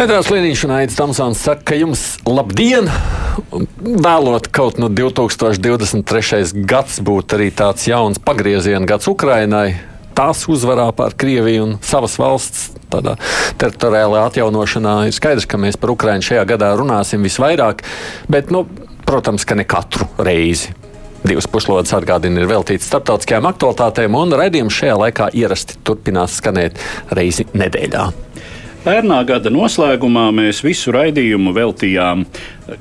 Edgars Liniņš un Aits Tamsons saka, ka jums labdien! Vēlot kaut no 2023. gads būtu arī tāds jauns pagrieziena gads Ukrainai. Tās uzvarā pār Krieviju un savas valsts teritoriālajā atjaunošanā ir skaidrs, ka mēs par Ukrainu šajā gadā runāsim visvairāk, bet, nu, protams, ka ne katru reizi. Divas puslodes atgādina ir veltīts starptautiskajām aktualitātēm, un raidījums šajā laikā ierasti turpinās skanēt reizi nedēļā. Pērnā gada noslēgumā mēs visu raidījumu veltījām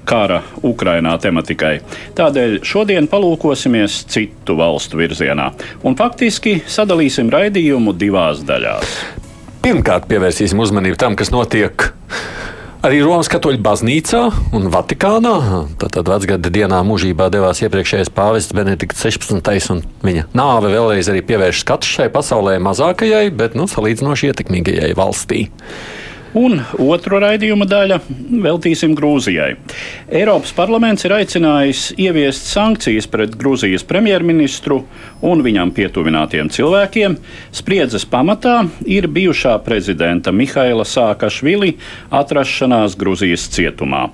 kara Ukrainā tematikai. Tādēļ šodien palūkosimies citu valstu virzienā un faktiski sadalīsim raidījumu divās daļās. Pirmkārt, pievērsīsim uzmanību tam, kas notiek Arī Romas katoļu baznīcā un Vatikānā. Tātad vecgada dienā mūžībā devās iepriekšējais pāvests Benedikts 16. un viņa nāve vēlreiz arī pievērš skatu šai pasaulē mazākajai, bet nu, salīdzinoši ietekmīgajai valstī. Un otru raidījuma daļu veltīsim Grūzijai. Eiropas parlaments ir aicinājis ieviest sankcijas pret Grūzijas premjerministru un viņam pietuvinātiem cilvēkiem. Spriedzes pamatā ir bijušā prezidenta Mihaila Sākašvili atrašanās Grūzijas cietumā.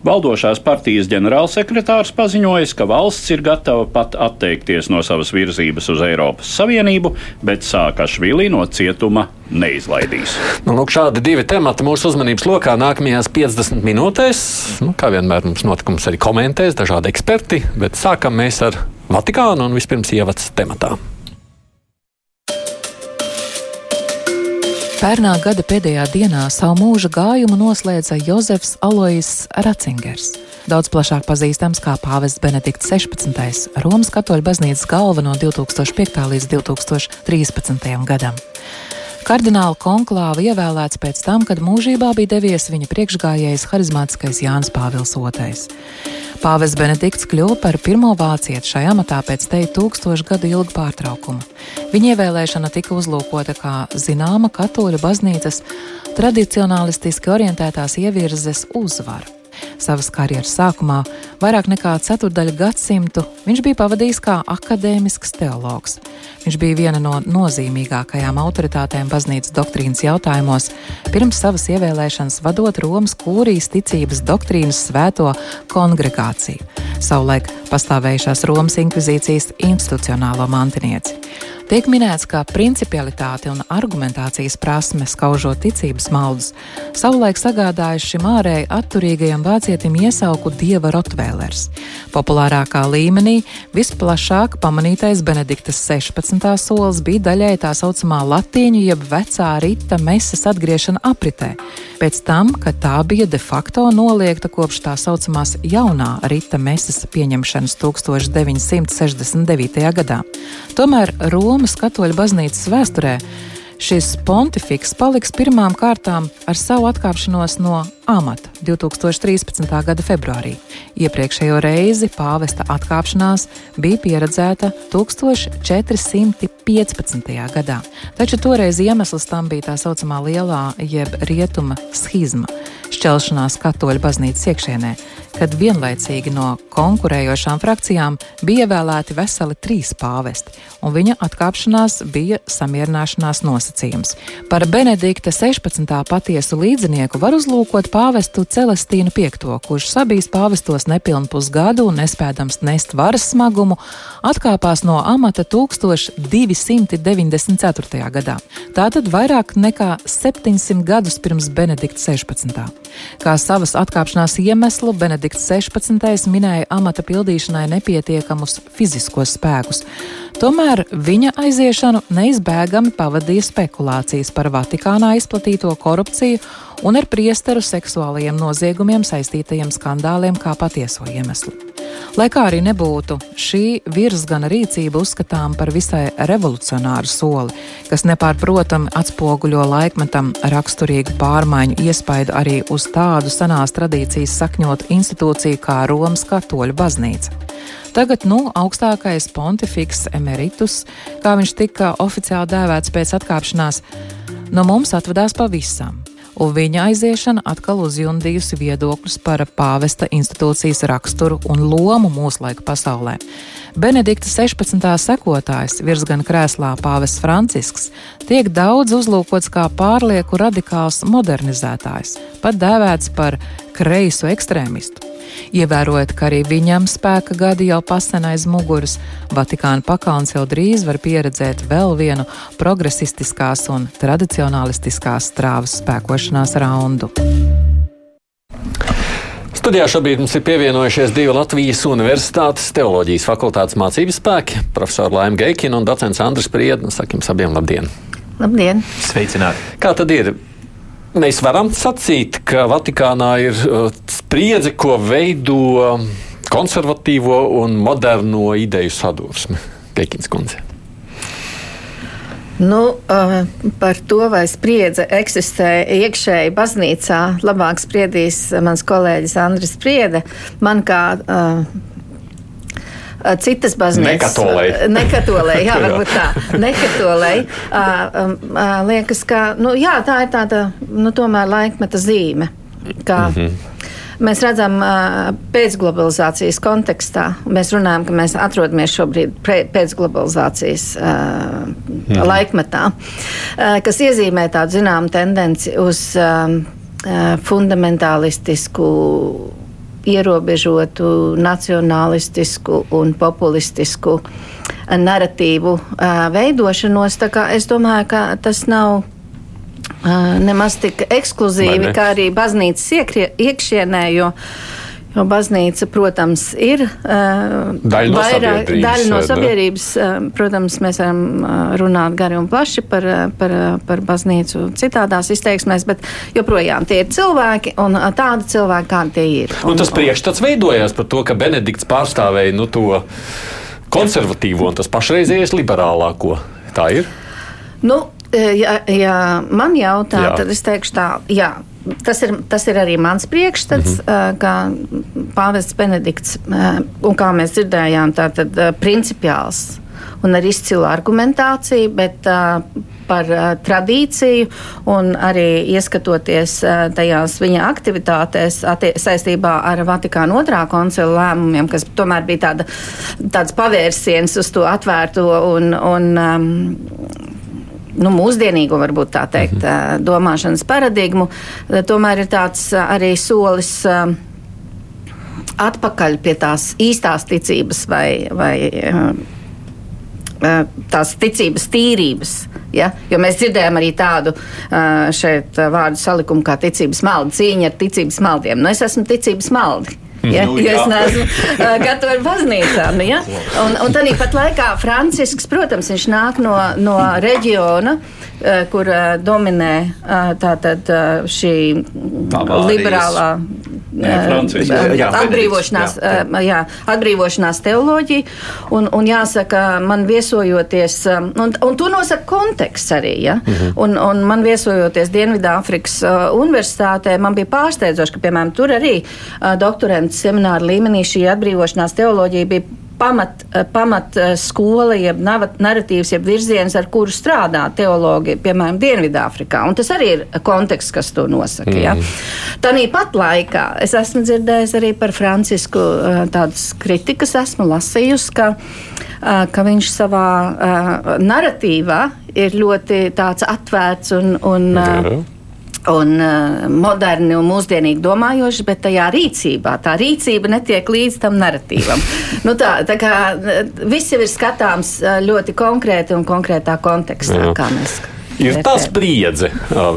Valdošās partijas ģenerālsekretārs paziņojis, ka valsts ir gatava pat atteikties no savas virzības uz Eiropas Savienību, bet Sākašvili no cietuma neizlaidīs. Nu, lūk, šādi divi temati mūsu uzmanības lokā nākamajās 50 minūtēs. Nu, kā vienmēr mums notikums arī komentēs dažādi eksperti, bet sākam mēs ar Vatikānu un vispirms ievads tematā. Pērnā gada pēdējā dienā savu mūža gājumu noslēdza Jozefs Alois Ratzingers. Daudz plašāk pazīstams kā pāvests Benedikts 16. Romas katoļu baznīcas galva no 2005. līdz 2013. gadam. Kardināla konklāva ievēlēts pēc tam, kad mūžībā bija devies viņa priekšgājējs harizmātiskais Jānis Pāvils II. Pāvests Benedikts kļuva par pirmo vācieti šajā amatā pēc te tūkstošu gadu ilga pārtraukuma. Viņa ievēlēšana tika uzlūkota kā zināma katoļu baznīcas tradicionālistiski orientētās ievirzes uzvara. Savas karjeras sākumā, vairāk nekā ceturdaļu gadsimtu, viņš bija pavadījis kā akadēmisks teologs. Viņš bija viena no nozīmīgākajām autoritātēm baznīcas doktrīnas jautājumos, pirms savas ievēlēšanas vadot Romas kūrijas ticības doktrīnas svēto kongregāciju, savulaik pastāvējušās Romas inkvizīcijas institucionālo mantinieci. Tiek minēts, ka principialitāte un argumentācijas prasme skaužot ticības maldus savulaik sagādājuši šim ārēji atturīgajam vācietim iesauku dieva rotvēlers. Populārākā līmenī visplašāk pamanītais Benediktas 16. solis bija daļai tā saucamā latīņu jeb vecā rita meses atgriešana apritē, pēc tam, kad tā bija de facto noliegta kopš tā saucamās jaunā rita meses pieņemšanas 1969. gadā. Tomēr Roma Romas katoļu baznīcas vēsturē šis pontifiks paliks pirmām kārtām ar savu atkāpšanos no amata 2013. gada februārī. Iepriekšējo reizi pāvesta atkāpšanās bija pieredzēta 1415. gadā, taču toreiz iemesls tam bija tā saucamā lielā jeb rietuma schizma - šķelšanās katoļu baznīcas iekšēnē, kad vienlaicīgi no konkurējošām frakcijām bija ievēlēti veseli trīs pāvesti, un viņa atkāpšanās bija samierināšanās nosacījums. Par Benedikta 16. patiesu līdzinieku var uzlūkot pāvestu Celestīnu V, kurš sabijis pāvestos nepilnu pusgadu un nespēdams nest varas smagumu, atkāpās no amata 1294. gadā. Tātad vairāk nekā 700 gadus pirms Benedikta 16. Kā savas atkāpšanās iemeslu Benedikts 16. minēja amata pildīšanai nepietiekamus fiziskos spēkus. Tomēr viņa aiziešanu neizbēgami pavadīja spekulācijas par Vatikānā izplatīto korupciju un ar priesteru seksuālajiem noziegumiem saistītajiem skandāliem kā patieso iemeslu. Lai kā arī nebūtu, šī virsgana rīcība uzskatām par visai revolucionāru soli, kas nepārprotami atspoguļo laikmetam raksturīgu pārmaiņu iespaidu arī uz tādu senās tradīcijas sakņotu institūciju kā Romas katoļu baznīca. Tagad, nu, augstākais pontifiks emeritus, kā viņš tika oficiāli dēvēts pēc atkāpšanās, no mums atvadās pavisam un viņa aiziešana atkal uzjundījusi viedokļus par pāvesta institūcijas raksturu un lomu mūsdienu pasaulē. Benedikta 16. sekotājs virsgana krēslā Pāvests Francisks tiek daudz uzlūkots kā pārlieku radikāls modernizētājs, pat dēvēts par kreiso ekstrēmistu. Ievērojot, ka arī viņam spēka gadi jau pasen aiz muguras, Vatikāna pakauns jau drīz var pieredzēt vēl vienu progresistiskās un tradicionālistiskās strāvas spēkošanās raundu. Studijā šobrīd mums ir pievienojušies divi Latvijas Universitātes teoloģijas fakultātes mācības spēki - profesori Laima Geikina un docents Andris Priedna. Sakiem abiem labdien! Labdien! Sveicināti! Kā tad ir? Mēs varam sacīt, ka Vatikānā ir uh, spriedze, ko veido konservatīvo un moderno ideju sadursme. Keikins kundze. Nu, uh, par to, vai spriedze eksistē iekšēji baznīcā, labāk spriedīs mans kolēģis Andris Priede. Man kā uh, citas baznīcas. Nekatolēji. Nekatolēji, jā, varbūt tā. Nekatolēji. Liekas, ka nu, jā, tā ir tāda nu, tomēr laikmeta zīme. Kā, mm -hmm. Mēs redzam, pēcglobalizācijas kontekstā, mēs runājam, ka mēs atrodamies šobrīd pēcglobalizācijas -hmm. laikmetā, kas iezīmē tādu zināmu tendenci uz fundamentālistisku ierobežotu nacionālistisku un populistisku narratīvu veidošanos. Es domāju, ka tas nav nemaz tik ekskluzīvi, kā arī baznīcas iekšienē, jo Jo baznīca, protams, ir uh, daļa no vairāk, sabiedrības. Daļa no sabiedrības uh, protams, mēs varam runāt gari un plaši par, par, par baznīcu citādās izteiksmēs, bet joprojām tie ir cilvēki un tādi cilvēki, kādi tie ir. Un, un tas priekšstats veidojās par to, ka Benedikts pārstāvēja nu, to konservatīvo un tas pašreizējais liberālāko. Tā ir. Nu, ja, ja man jautā, jā. tad es teikšu tā, jā, tas ir, tas ir arī mans priekšstats, mm -hmm. kā pāvests Benedikts, un kā mēs dzirdējām, tā tad principiāls un ar izcilu argumentāciju, bet par tradīciju un arī ieskatoties tajās viņa aktivitātēs saistībā ar Vatikāna otrā koncila lēmumiem, kas tomēr bija tāda, tāds pavērsiens uz to atvērto un, un um, nu, mūsdienīgo, varbūt tā teikt, mm -hmm. domāšanas paradigmu, tomēr ir tāds arī solis atpakaļ pie tās īstās ticības vai, vai tās ticības tīrības. Ja? Jo mēs dzirdējām arī tādu šeit vārdu salikumu kā ticības malda, cīņa ar ticības maldiem. Nu, es esmu ticības maldi. Ja, nu, jo es neesmu uh, gatava baznīcām. Nu, ja? Un, un tad pat laikā Francisks, protams, viņš nāk no, no reģiona, uh, kur uh, dominē tātad šī Bavārijas. liberālā jā, atbrīvošanās, jā, jā, atbrīvošanās teoloģija. Un, un jāsaka, man viesojoties, un, un to nosaka konteksts arī. Ja? Mm -hmm. un, un man viesojoties Dienvidāfrikas Universitātē, man bija pārsteidzoši, ka, piemēram, tur arī doktorants semināra līmenī šī atbrīvošanās teoloģija bija pamat, eh, pamat eh, skola, jeb narratīvs, jeb virziens, ar kuru strādā teologi, piemēram, Dienvidāfrikā. Un tas arī ir konteksts, kas to nosaka. Mm. Ja? Tāpat laikā es esmu dzirdējis arī par Francisku eh, tādas kritikas, esmu lasījusi, ka, ka viņš savā narratīvā ir ļoti atvērts un. un Jā un uh, moderni un mūsdienīgi domājoši, bet tajā rīcībā tā rīcība netiek līdz tam narratīvam. nu tā, tā kā viss jau ir skatāms ļoti konkrēti un konkrētā kontekstā, Jā. kā mēs skatāmies. Ir tā spriedze,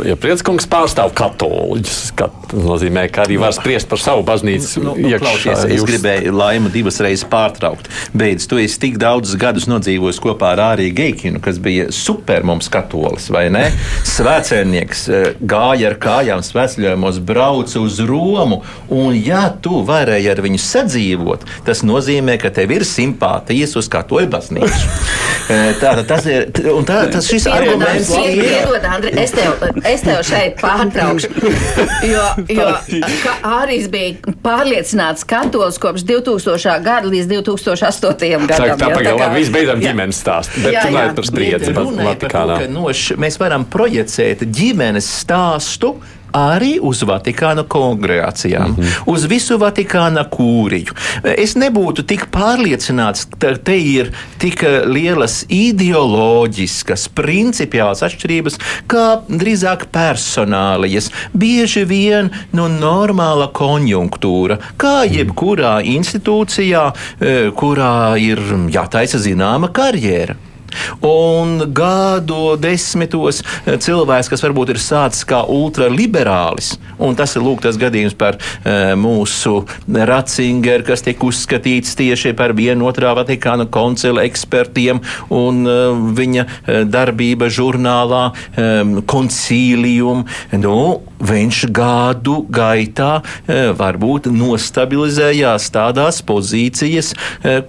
ja Prieckungs pārstāv katoļus. Tas nozīmē, ka arī var spriest par savu baznīcu. Nu, nu, klausies, es gribēju laimu divas reizes pārtraukt. Beidz, tu esi tik daudzus gadus nodzīvojis kopā ar Āriju Geikinu, kas bija super mums katolis, vai ne? Svēcēnieks gāja ar kājām svētceļojumos, brauca uz Romu, un ja tu varēji ar viņu sadzīvot, tas nozīmē, ka tev ir simpātijas uz katoļu baznīcu. Tātad tas ir, un tā, tas šis arguments. Piedod, Andri, es tev, es tev šeit pārtraukšu, jo, jo Ārijs bija pārliecināts katolis kopš 2000. gada līdz 2008. gadam. Tā, tā pagaidām, labi, viss beidzam ģimenes stāstu, bet runājot par spriedzi Vatikānā. Mēs varam projicēt ģimenes stāstu arī uz Vatikāna kongregācijām, mm -hmm. uz visu Vatikāna kūriju. Es nebūtu tik pārliecināts, ka te ir tik lielas ideoloģiskas, principiālas atšķirības, kā drīzāk personālijas. Bieži vien nu, normāla konjunktūra, kā jebkurā institūcijā, e, kurā ir jātaisa zināma karjera. Un gadu desmitos eh, cilvēks, kas varbūt ir sācis kā ultraliberālis, un tas ir lūk, tas gadījums par uh, mūsu Ratzingeru, kas tiek uzskatīts tieši par vienu otrā Vatikāna koncila ekspertiem, un uh, viņa darbība žurnālā um, koncīlijum. Nu, viņš gadu gaitā varbūt nostabilizējās tādās pozīcijas,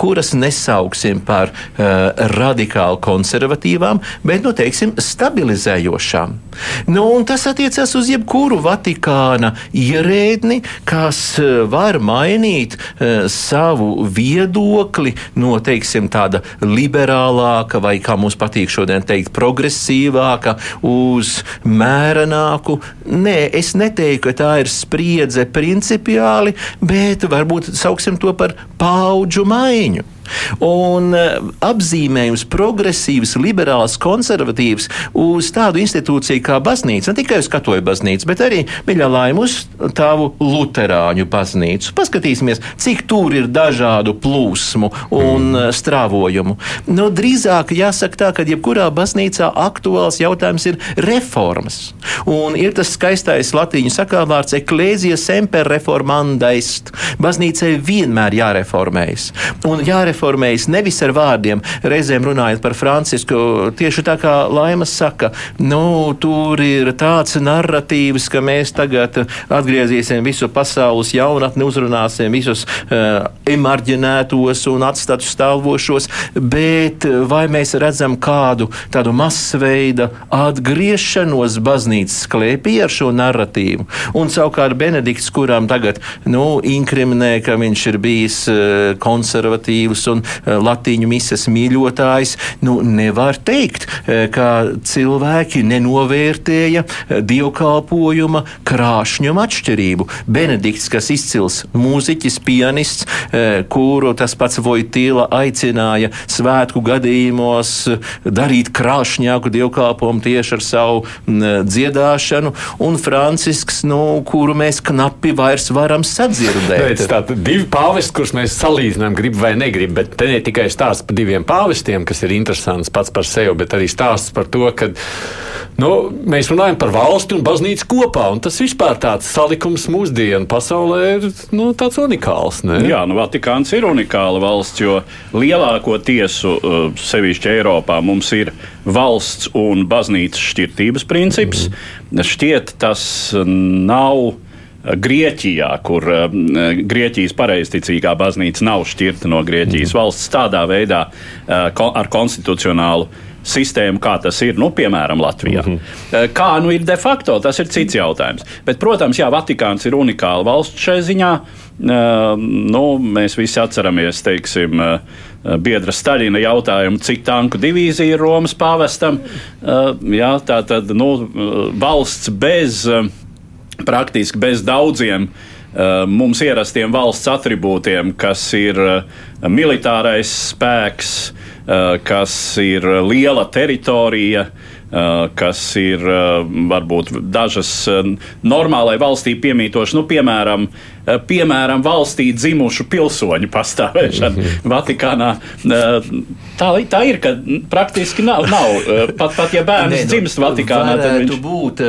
kuras nesauksim par radikālu radikāli konservatīvām, bet, nu, teiksim, stabilizējošām. Nu, tas attiecas uz jebkuru Vatikāna ierēdni, kas eh, var mainīt savu viedokli no, teiksim, tāda liberālāka vai, kā mums patīk šodien teikt, progresīvāka uz mērenāku. Nē, es neteiktu, ka tā ir spriedze principiāli, bet varbūt sauksim to par paudžu maiņu. Un uh, apzīmējums progresīvs, liberāls, konservatīvs uz tādu institūciju kā baznīca, ne tikai uz katoļu baznīcu, bet arī Miļā Laimu uz tavu luterāņu baznīcu. Paskatīsimies, cik tur ir dažādu plūsmu un mm. strāvojumu. Nu, drīzāk jāsaka tā, ka jebkurā baznīcā aktuāls jautājums ir reformas. Un ir tas skaistais latīņu sakāvārds eklēzija semper reformandais. Baznīcai vienmēr jāreformējas. Un jāreformējas jāreformējas nevis ar vārdiem, reizēm runājot par Francisku. Tieši tā kā Laimas saka, nu, tur ir tāds narratīvs, ka mēs tagad atgriezīsim visu pasaules jaunatni, uzrunāsim visus uh, emarģinētos un atstātus stāvošos, bet vai mēs redzam kādu tādu masveida atgriešanos baznīcas klēpī ar šo narratīvu? Un savukārt Benedikts, kuram tagad, nu, inkriminē, ka viņš ir bijis uh, konservatīvs un eh, latīņu mises mīļotājs, nu, nevar teikt, eh, ka cilvēki nenovērtēja eh, dievkalpojuma krāšņuma atšķirību. Benedikts, kas izcils mūziķis, pianists, kuru tas pats Vojtīla aicināja svētku gadījumos darīt krāšņāku dievkalpojumu tieši ar savu dziedāšanu, un Francisks, nu, kuru mēs knapi vairs varam sadzirdēt. Tātad divi pāvesti, kurus mēs salīdzinām, grib vai negrib bet te ne tikai stāsts par diviem pāvestiem, kas ir interesants pats par sevi, bet arī stāsts par to, ka nu, mēs runājam par valsti un baznīcu kopā. Tas vispār tāds salikums mūsdienu pasaulē ir nu, tāds unikāls. Ne? Jā, nu, Vatikāns ir unikāla valsts, jo lielāko tiesu, uh, sevišķi Eiropā, mums ir valsts un baznīcas šķirtības princips. Mm. Šķiet, tas nav Grieķijā, kur uh, Grieķijas pareizticīgā baznīca nav šķirta no Grieķijas mm. valsts tādā veidā ko, ar konstitucionālu sistēmu, kā tas ir, nu, piemēram, Latvijā. Mm -hmm. Kā nu ir de facto, tas ir cits jautājums. Bet, protams, jā, Vatikāns ir unikāla valsts šai ziņā. Nu, mēs visi atceramies, teiksim, biedra Staļina jautājumu, cik tanku divīzija ir Romas pāvestam. Jā, tā tad nu, valsts bez. Praktiski bez daudziem uh, mums ierastiem valsts attribūtiem, kas ir uh, militārais spēks, uh, kas ir liela teritorija, kas ir varbūt dažas normālai valstī piemītošas, nu, piemēram, piemēram, valstī dzimušu pilsoņu pastāvēšana mm -hmm. Vatikānā. Tā, tā ir, ka praktiski nav. nav. Pat, pat ja bērns nu, dzimst Vatikānā, tad viņš būt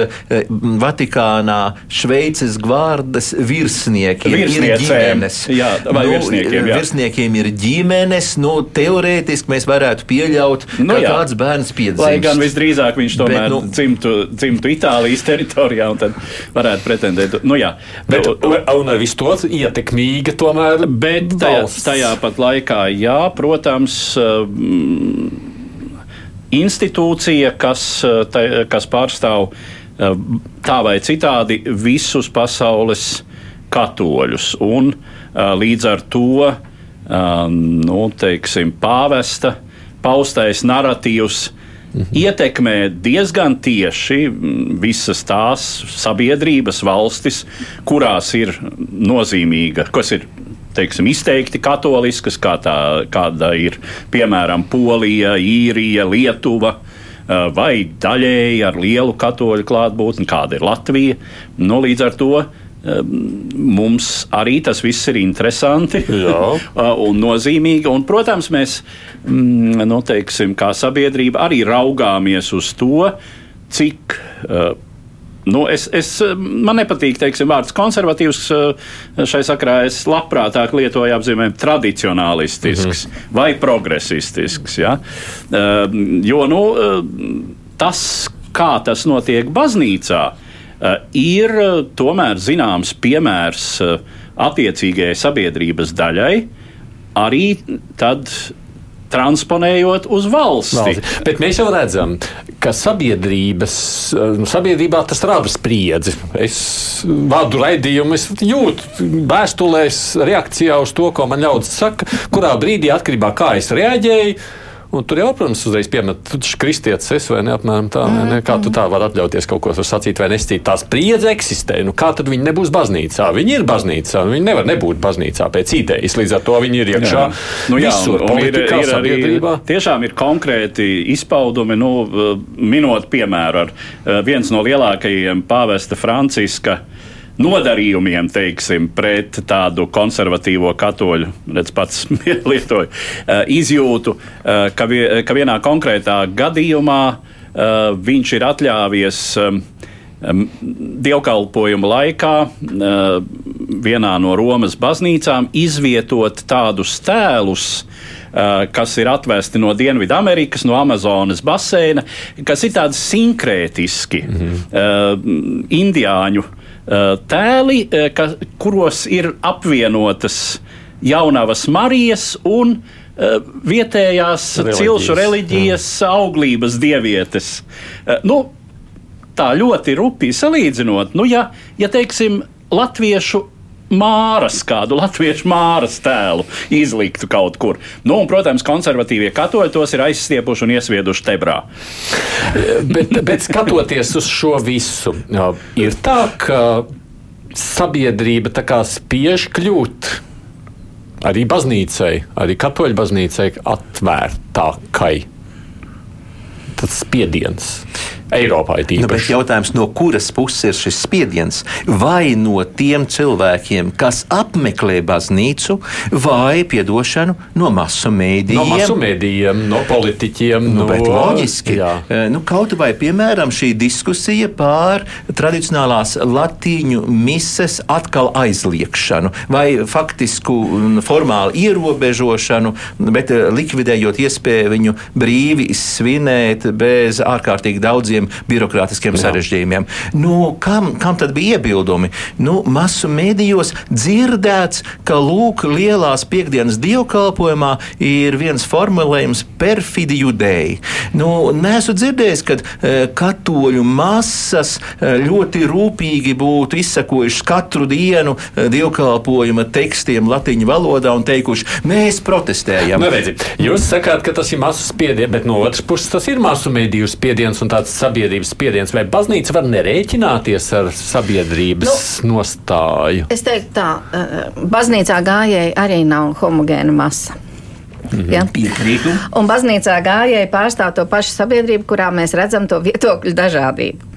Vatikānā Šveices gvārdas virsniekiem. Virsniecēm. Jā, vai nu, virsniekiem. Jā. Virsniekiem ir ģimenes. Nu, teorētiski mēs varētu pieļaut, nu, ka jā. kāds bērns piedzimst. Lai gan visdrīzāk viņš tomēr Bet, nu, dzimtu, dzimtu Itālijas teritorijā un tad varētu pretendēt. Nu, jā. Bet, un, un, un, visu to ietekmīga tomēr. Bet tajā, tajā pat laikā, jā, protams, institūcija, kas, kas pārstāv tā vai citādi visus pasaules katoļus. Un līdz ar to nu, teiksim, pāvesta paustais narratīvs mhm. ietekmē diezgan tieši mm, visas tās sabiedrības valstis, kurās ir nozīmīga, kas ir teiksim, izteikti katoliskas, kā tā, kāda ir piemēram Polija, Īrija, Lietuva. Vai daļēji ar lielu katoļu klātbūtni, kāda ir Latvija. Nu, līdz ar to mums arī tas viss ir interesanti un nozīmīgi. Un, protams, mēs, mm, nu, teiksim, kā sabiedrība, arī raugāmies uz to, cik. Nu, es, es, man nepatīk teiksim, vārds konservatīvs. Šai sakrā es labprātāk lietoju apzīmējumu tradicionālistisks mm -hmm. vai progresistisks. Ja? Jo nu, tas, kā tas notiek baznīcā, ir eh, tomēr zināms piemērs eh, attiecīgajai sabiedrības daļai, arī tad transponējot uz valsti. valsti. Bet mēs jau redzam, ka nu, sabiedrībā tas rada spriedzi. Es vadu raidījumu, es jūtu vēstulēs reakcijā uz to, ko man ļaudis saka, kurā brīdī atkarībā no kā es reaģēju Un tur jau, protams, uzreiz piemet, tu taču kristietis esi vai ne, apmēram tā, vai ne? Kā tu tā vari atļauties kaut ko sacīt vai nesīt? Tā spriedze eksistē. Nu, kā tad viņi nebūs baznīcā? Viņi ir baznīcā, viņi nevar nebūt baznīcā pēc idejas. Līdz ar to viņi ir iekšā. Jā. Nu, jā, visur, un, un politikā, ir, ir. Arī, tiešām ir konkrēti izpaudumi, nu, minot piemēru ar viens no lielākajiem pāvesta Franciska nodarījumiem, teiksim, pret tādu konservatīvo katoļu, redz pats lietoju, eh, izjūtu, eh, ka, vie, ka vienā konkrētā gadījumā eh, viņš ir atļāvies dievkalpojuma laikā vienā no Romas baznīcām izvietot tādus tēlus, kas ir atvesti no Dienvidamerikas, no Amazonas baseina, kas ir tādi sinkrētiski mm -hmm. indiāņu tēli, eh, ka, kuros ir apvienotas jaunavas Marijas un uh, vietējās reliģijas, cilšu reliģijas jā. auglības dievietes. Nu, tā ļoti rupji salīdzinot, nu, ja, ja teiksim, latviešu māras, kādu latviešu māras tēlu izliktu kaut kur. Nu, un, protams, konservatīvie katoļi tos ir aizstiepuši un iesvieduši tebrā. bet, bet skatoties uz šo visu, ir tā, ka sabiedrība tā kā spiež kļūt arī baznīcai, arī katoļu baznīcai atvērtākai. Tas spiediens. Eiropā ir nu, īpaši. Nu, jautājums, no kuras puses ir šis spiediens? Vai no tiem cilvēkiem, kas apmeklē baznīcu, vai piedošanu no masu mēdījiem? No masu mēdījiem, no politiķiem. Nu, no... Loģiski. Jā. Eh, nu, kaut vai piemēram šī diskusija pār tradicionālās latīņu mises atkal aizliekšanu vai faktisku formālu ierobežošanu, bet eh, likvidējot iespēju viņu brīvi svinēt bez ārkārtīgi daudziem daudziem birokrātiskiem sarežģījumiem. Nu, kam, kam tad bija iebildumi? Nu, masu mēdījos dzirdēts, ka lūk, lielās piekdienas dievkalpojumā ir viens formulējums perfidi judēji. Nu, nesu dzirdējis, ka e, katoļu masas e, ļoti rūpīgi būtu izsakojuši katru dienu e, dievkalpojuma tekstiem latīņu valodā un teikuši, mēs protestējam. Nu, redzi, jūs sakāt, ka tas ir masu spiediens, bet no otras puses tas ir masu mēdīju spiediens un tāds sabiedrības spiediens, vai baznīca var nerēķināties ar sabiedrības nu, nostāju? Es teiktu, tā, baznīcā gājēji arī nav homogēna masa. Mhm. Ja? Piekrītu. Un baznīcā gājēji pārstāv to pašu sabiedrību, kurā mēs redzam to viedokļu dažādību.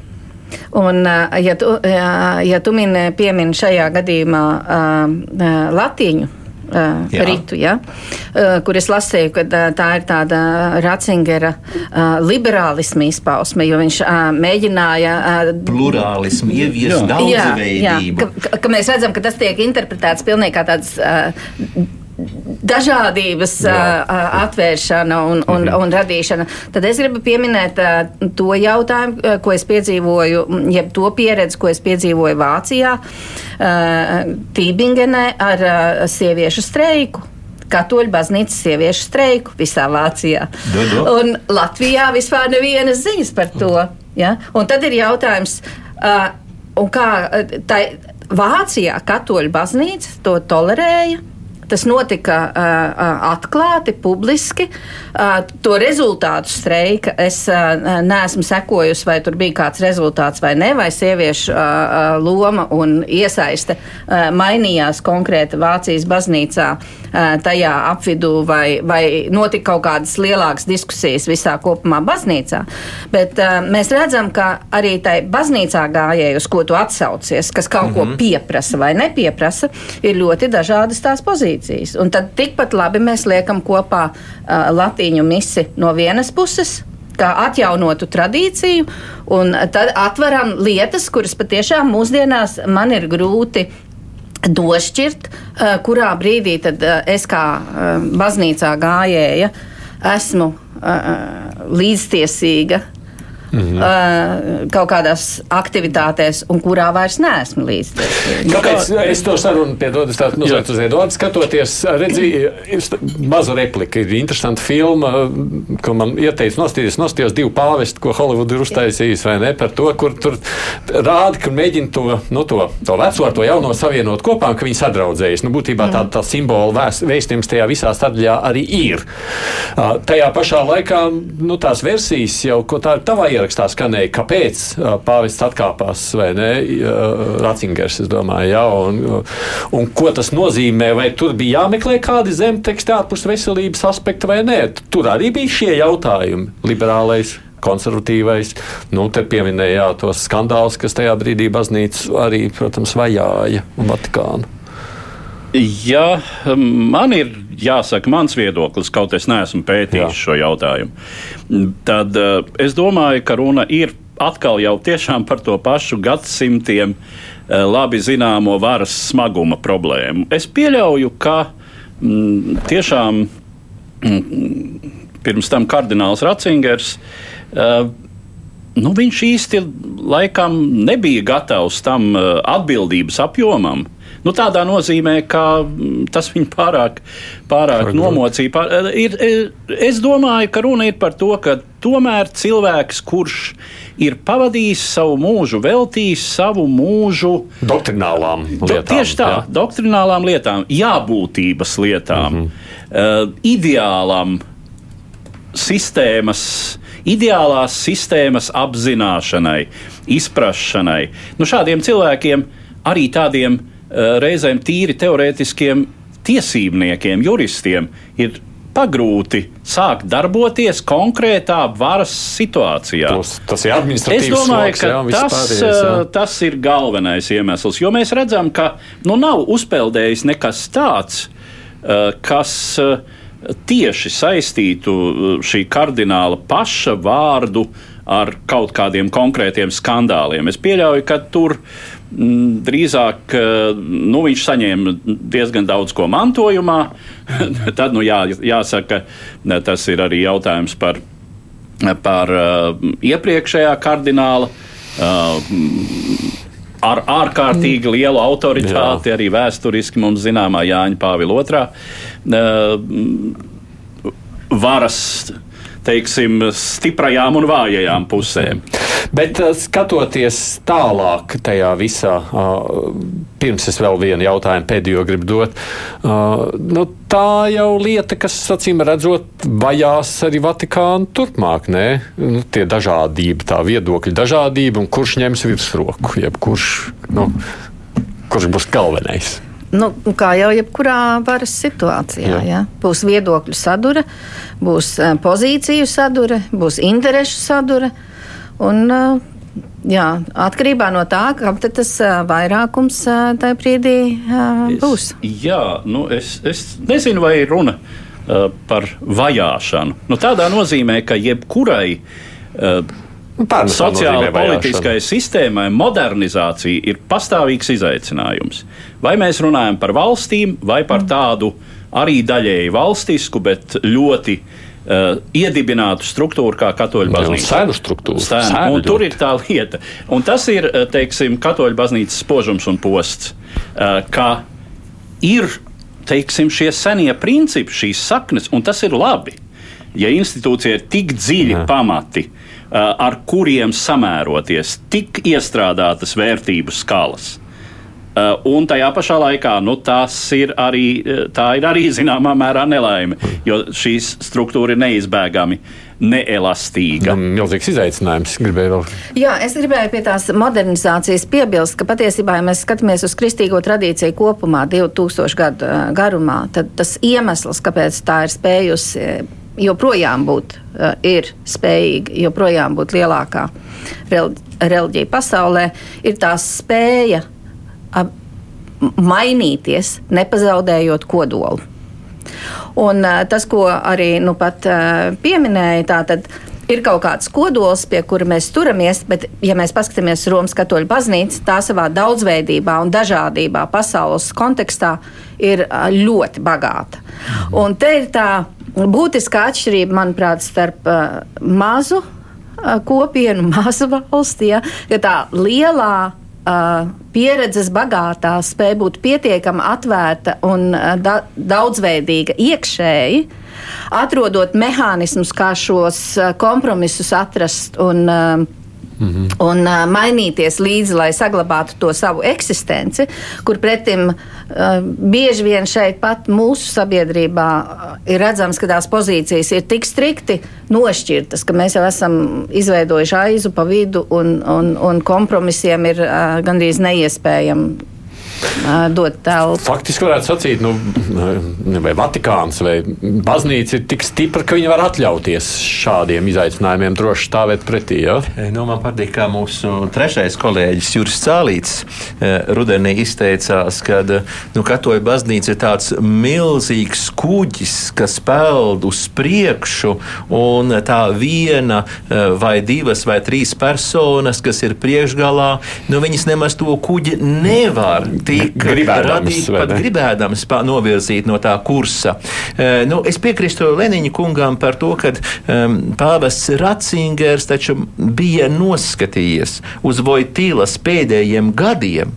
Un, ja tu, ja tu min, piemini šajā gadījumā uh, latīņu Uh, ritu, ja? uh, kur es lasīju, ka uh, tā ir tāda Ratzingera uh, liberālisma izpausme, jo viņš uh, mēģināja uh, plurālismu ieviest daudzveidību. Jā, jā, ka, ka mēs redzam, ka tas tiek interpretēts pilnīgi kā tāds uh, dažādības uh, atvēršana un, un, mm -hmm. un radīšana. Tad es gribu pieminēt uh, to jautājumu, ko es piedzīvoju, jeb to pieredzi, ko es piedzīvoju Vācijā, uh, Tībingenē ar uh, sieviešu streiku. Katoļu baznīcas sieviešu streiku visā Vācijā. Do, do. Un Latvijā vispār nevienas ziņas par to. Ja? Un tad ir jautājums, uh, kā tā Vācijā katoļu baznīca to tolerēja. Tas notika uh, atklāti, publiski. Uh, to rezultātu streika es uh, neesmu sekojusi, vai tur bija kāds rezultāts vai ne, vai sieviešu uh, loma un iesaiste uh, mainījās konkrēti Vācijas baznīcā uh, tajā apvidū, vai, vai notika kaut kādas lielākas diskusijas visā kopumā baznīcā. Bet uh, mēs redzam, ka arī tai baznīcā gājēji, uz ko tu atsaucies, kas kaut mm -hmm. ko mhm. pieprasa vai nepieprasa, ir ļoti dažādas tās pozīcijas pozīcijas. Un tad tikpat labi mēs liekam kopā uh, latīņu misi no vienas puses kā atjaunotu tradīciju, un tad atveram lietas, kuras patiešām mūsdienās man ir grūti došķirt, kurā brīdī tad es kā baznīcā gājēja esmu līdztiesīga mm -hmm. kaut kādās aktivitātēs, un kurā vairs neesmu līdz. Kāpēc es to sarunu piedodu? Es tādu mazliet uz Eduardu skatoties, redzēju, mazu repliku. Ir interesanta filma, ko man ieteica nostīties. Nostījos divu pāvestu, ko Holivuda ir uztaisījis, vai ne, par to, kur tur rāda, ka mēģina to, nu, to, to veco ar to jauno savienot kopā, ka viņi sadraudzējas. Nu, būtībā tā, tā simbola vēstījums tajā visā sadaļā arī ir. Tajā pašā laikā, nu, tās versijas jau, ko tā ir tavā ierakstā skanēja, kāpēc pāvests atkāpās vai ne, Ratzingers, es domāju, jā, un, un ko tas nozīmē, vai tur bija jāmeklē kādi zemteksti ārpus veselības aspekta vai nē. Tur arī bija šie jautājumi liberālais konservatīvais. Nu, te pieminēja tos skandālus, kas tajā brīdī baznīcu arī, protams, vajāja Vatikānu. Ja man ir jāsaka mans viedoklis, kaut es neesmu pētījis Jā. šo jautājumu, tad uh, es domāju, ka runa ir atkal jau tiešām par to pašu gadsimtiem uh, labi zināmo varas smaguma problēmu. Es pieļauju, ka mm, tiešām mm, pirms tam kardināls Ratzingers. Uh, nu, viņš īsti laikam nebija gatavs tam atbildības apjomam, Nu, tādā nozīmē, ka mm, tas viņu pārāk, pārāk nomocīja. Pār, ir, ir, es domāju, ka runa ir par to, ka tomēr cilvēks, kurš ir pavadījis savu mūžu, veltījis savu mūžu doktrinālām lietām. Do, tieši tā, jā. doktrinālām lietām, jābūtības lietām, mm -hmm. uh, ideālam sistēmas. Ideālās sistēmas apzināšanai, izpratšanai. Nu, šādiem cilvēkiem, arī tādiem uh, Eh, reizēm tīri teorētiskiem tiesībniekiem, juristiem ir pagrūti sākt darboties konkrētā varas situācijā. Tos, tas ir administratīvs Es domāju, sloks, ka jā, tas, pārējais, jā. Eh, tas ir galvenais iemesls, jo mēs redzam, ka nu, nav uzpeldējis nekas tāds, eh, kas tieši saistītu šī kardināla paša vārdu ar kaut kādiem konkrētiem skandāliem. Es pieļauju, ka tur ir drīzāk eh, nu, viņš saņēma diezgan daudz ko mantojumā. Tad nu, jā, jāsaka, tas ir arī jautājums par, par uh, iepriekšējā kardināla. Uh, ar ārkārtīgi lielu autoritāti, Jā. arī vēsturiski mums zināmā Jāņa Pāvila otrā uh, varas teiksim, stiprajām un vājajām pusēm. Bet uh, skatoties tālāk tajā visā, uh, pirms es vēl vienu jautājumu pēdējo gribu dot, uh, nu, tā jau lieta, kas, acīm redzot, vajās arī Vatikānu turpmāk, nē, nu, tie dažādība, tā viedokļa dažādība un kurš ņems virsroku, jeb kurš, nu, kurš būs galvenais. Nu, kā jau jebkurā varas situācijā, Jā. ja? būs viedokļu sadure, būs uh, pozīciju sadure, būs interešu sadure. Un, uh, jā, atkarībā no tā, kam tas uh, vairākums tajā brīdī būs. Es, jā, nu es, es nezinu, vai ir runa par vajāšanu. Nu, tādā nozīmē, ka jebkurai Pārnestā sociāla nozīmē vajāšana. politiskai sistēmai modernizācija ir pastāvīgs izaicinājums. Vai mēs runājam par valstīm, vai par tādu arī daļēji valstisku, bet ļoti uh, iedibinātu struktūru kā katoļu baznīca. sēnu struktūru. Sēnu. Sēnu tur ir tā lieta. Un tas ir, uh, teiksim, katoļu baznīcas spožums un posts, uh, ka ir teiksim, šie senie principi, šīs saknes, un tas ir labi. Ja institūcija ir tik dziļi Jā. pamati, ar kuriem samēroties, tik iestrādātas vērtību skalas. Uh, un tajā pašā laikā nu, tas ir arī, uh, tā ir arī zināmā mērā nelaime, jo šīs struktūra ir neizbēgami neelastīga. Nu, Milzīgs izaicinājums. Gribēju vēl. Jā, es gribēju pie tās modernizācijas piebilst, ka patiesībā, ja mēs skatāmies uz kristīgo tradīciju kopumā, 2000 gadu garumā, tad tas iemesls, kāpēc tā ir spējusi joprojām būt, eh, ir spējīga, joprojām būt lielākā rel- reliģija pasaulē, ir tā spēja mainīties, nepazaudējot kodolu. Un, uh, tas, ko arī nu, pat, uh, pieminēja, tātad ir kaut kāds kodols, pie kura mēs turamies, bet, ja mēs paskatāmies uz Romas katoļu baznīcu, tā savā daudzveidībā un dažādībā pasaules kontekstā ir ļoti bagāta. Un te ir tā būtiskā atšķirība, manuprāt, starp uh, mazu uh, kopienu, mazu valsti, ja, ka tā lielā uh, pieredzes bagātā spēja būt pietiekami atvērta un uh, da daudzveidīga iekšēji, atrodot mehānismus, kā šos uh, kompromisus atrast un, uh, Mhm. un uh, mainīties līdzi, lai saglabātu to savu eksistenci, kur pretim uh, bieži vien šeit pat mūsu sabiedrībā ir redzams, ka tās pozīcijas ir tik strikti nošķirtas, ka mēs jau esam izveidojuši aizu pa vidu un, un, un kompromisiem ir uh, gandrīz neiespējami dot telpu. Faktiski varētu sacīt, nu, vai Vatikāns vai baznīca ir tik stipra, ka viņi var atļauties šādiem izaicinājumiem droši stāvēt pretī. Ja? Nu, man patīk, kā mūsu trešais kolēģis Juris Cālīts rudenī izteicās, ka nu, katoļu baznīca ir tāds milzīgs kuģis, kas peld uz priekšu, un tā viena vai divas vai trīs personas, kas ir priekšgalā, nu, viņas nemaz to kuģi nevar tik Gribēdams, radīt, vai pat gribēdams novirzīt no tā kursa. Eh, Nu, es piekrītu Leniņa kungam par to, ka pāvests Ratzingers taču bija noskatījies uz Vojtīlas pēdējiem gadiem.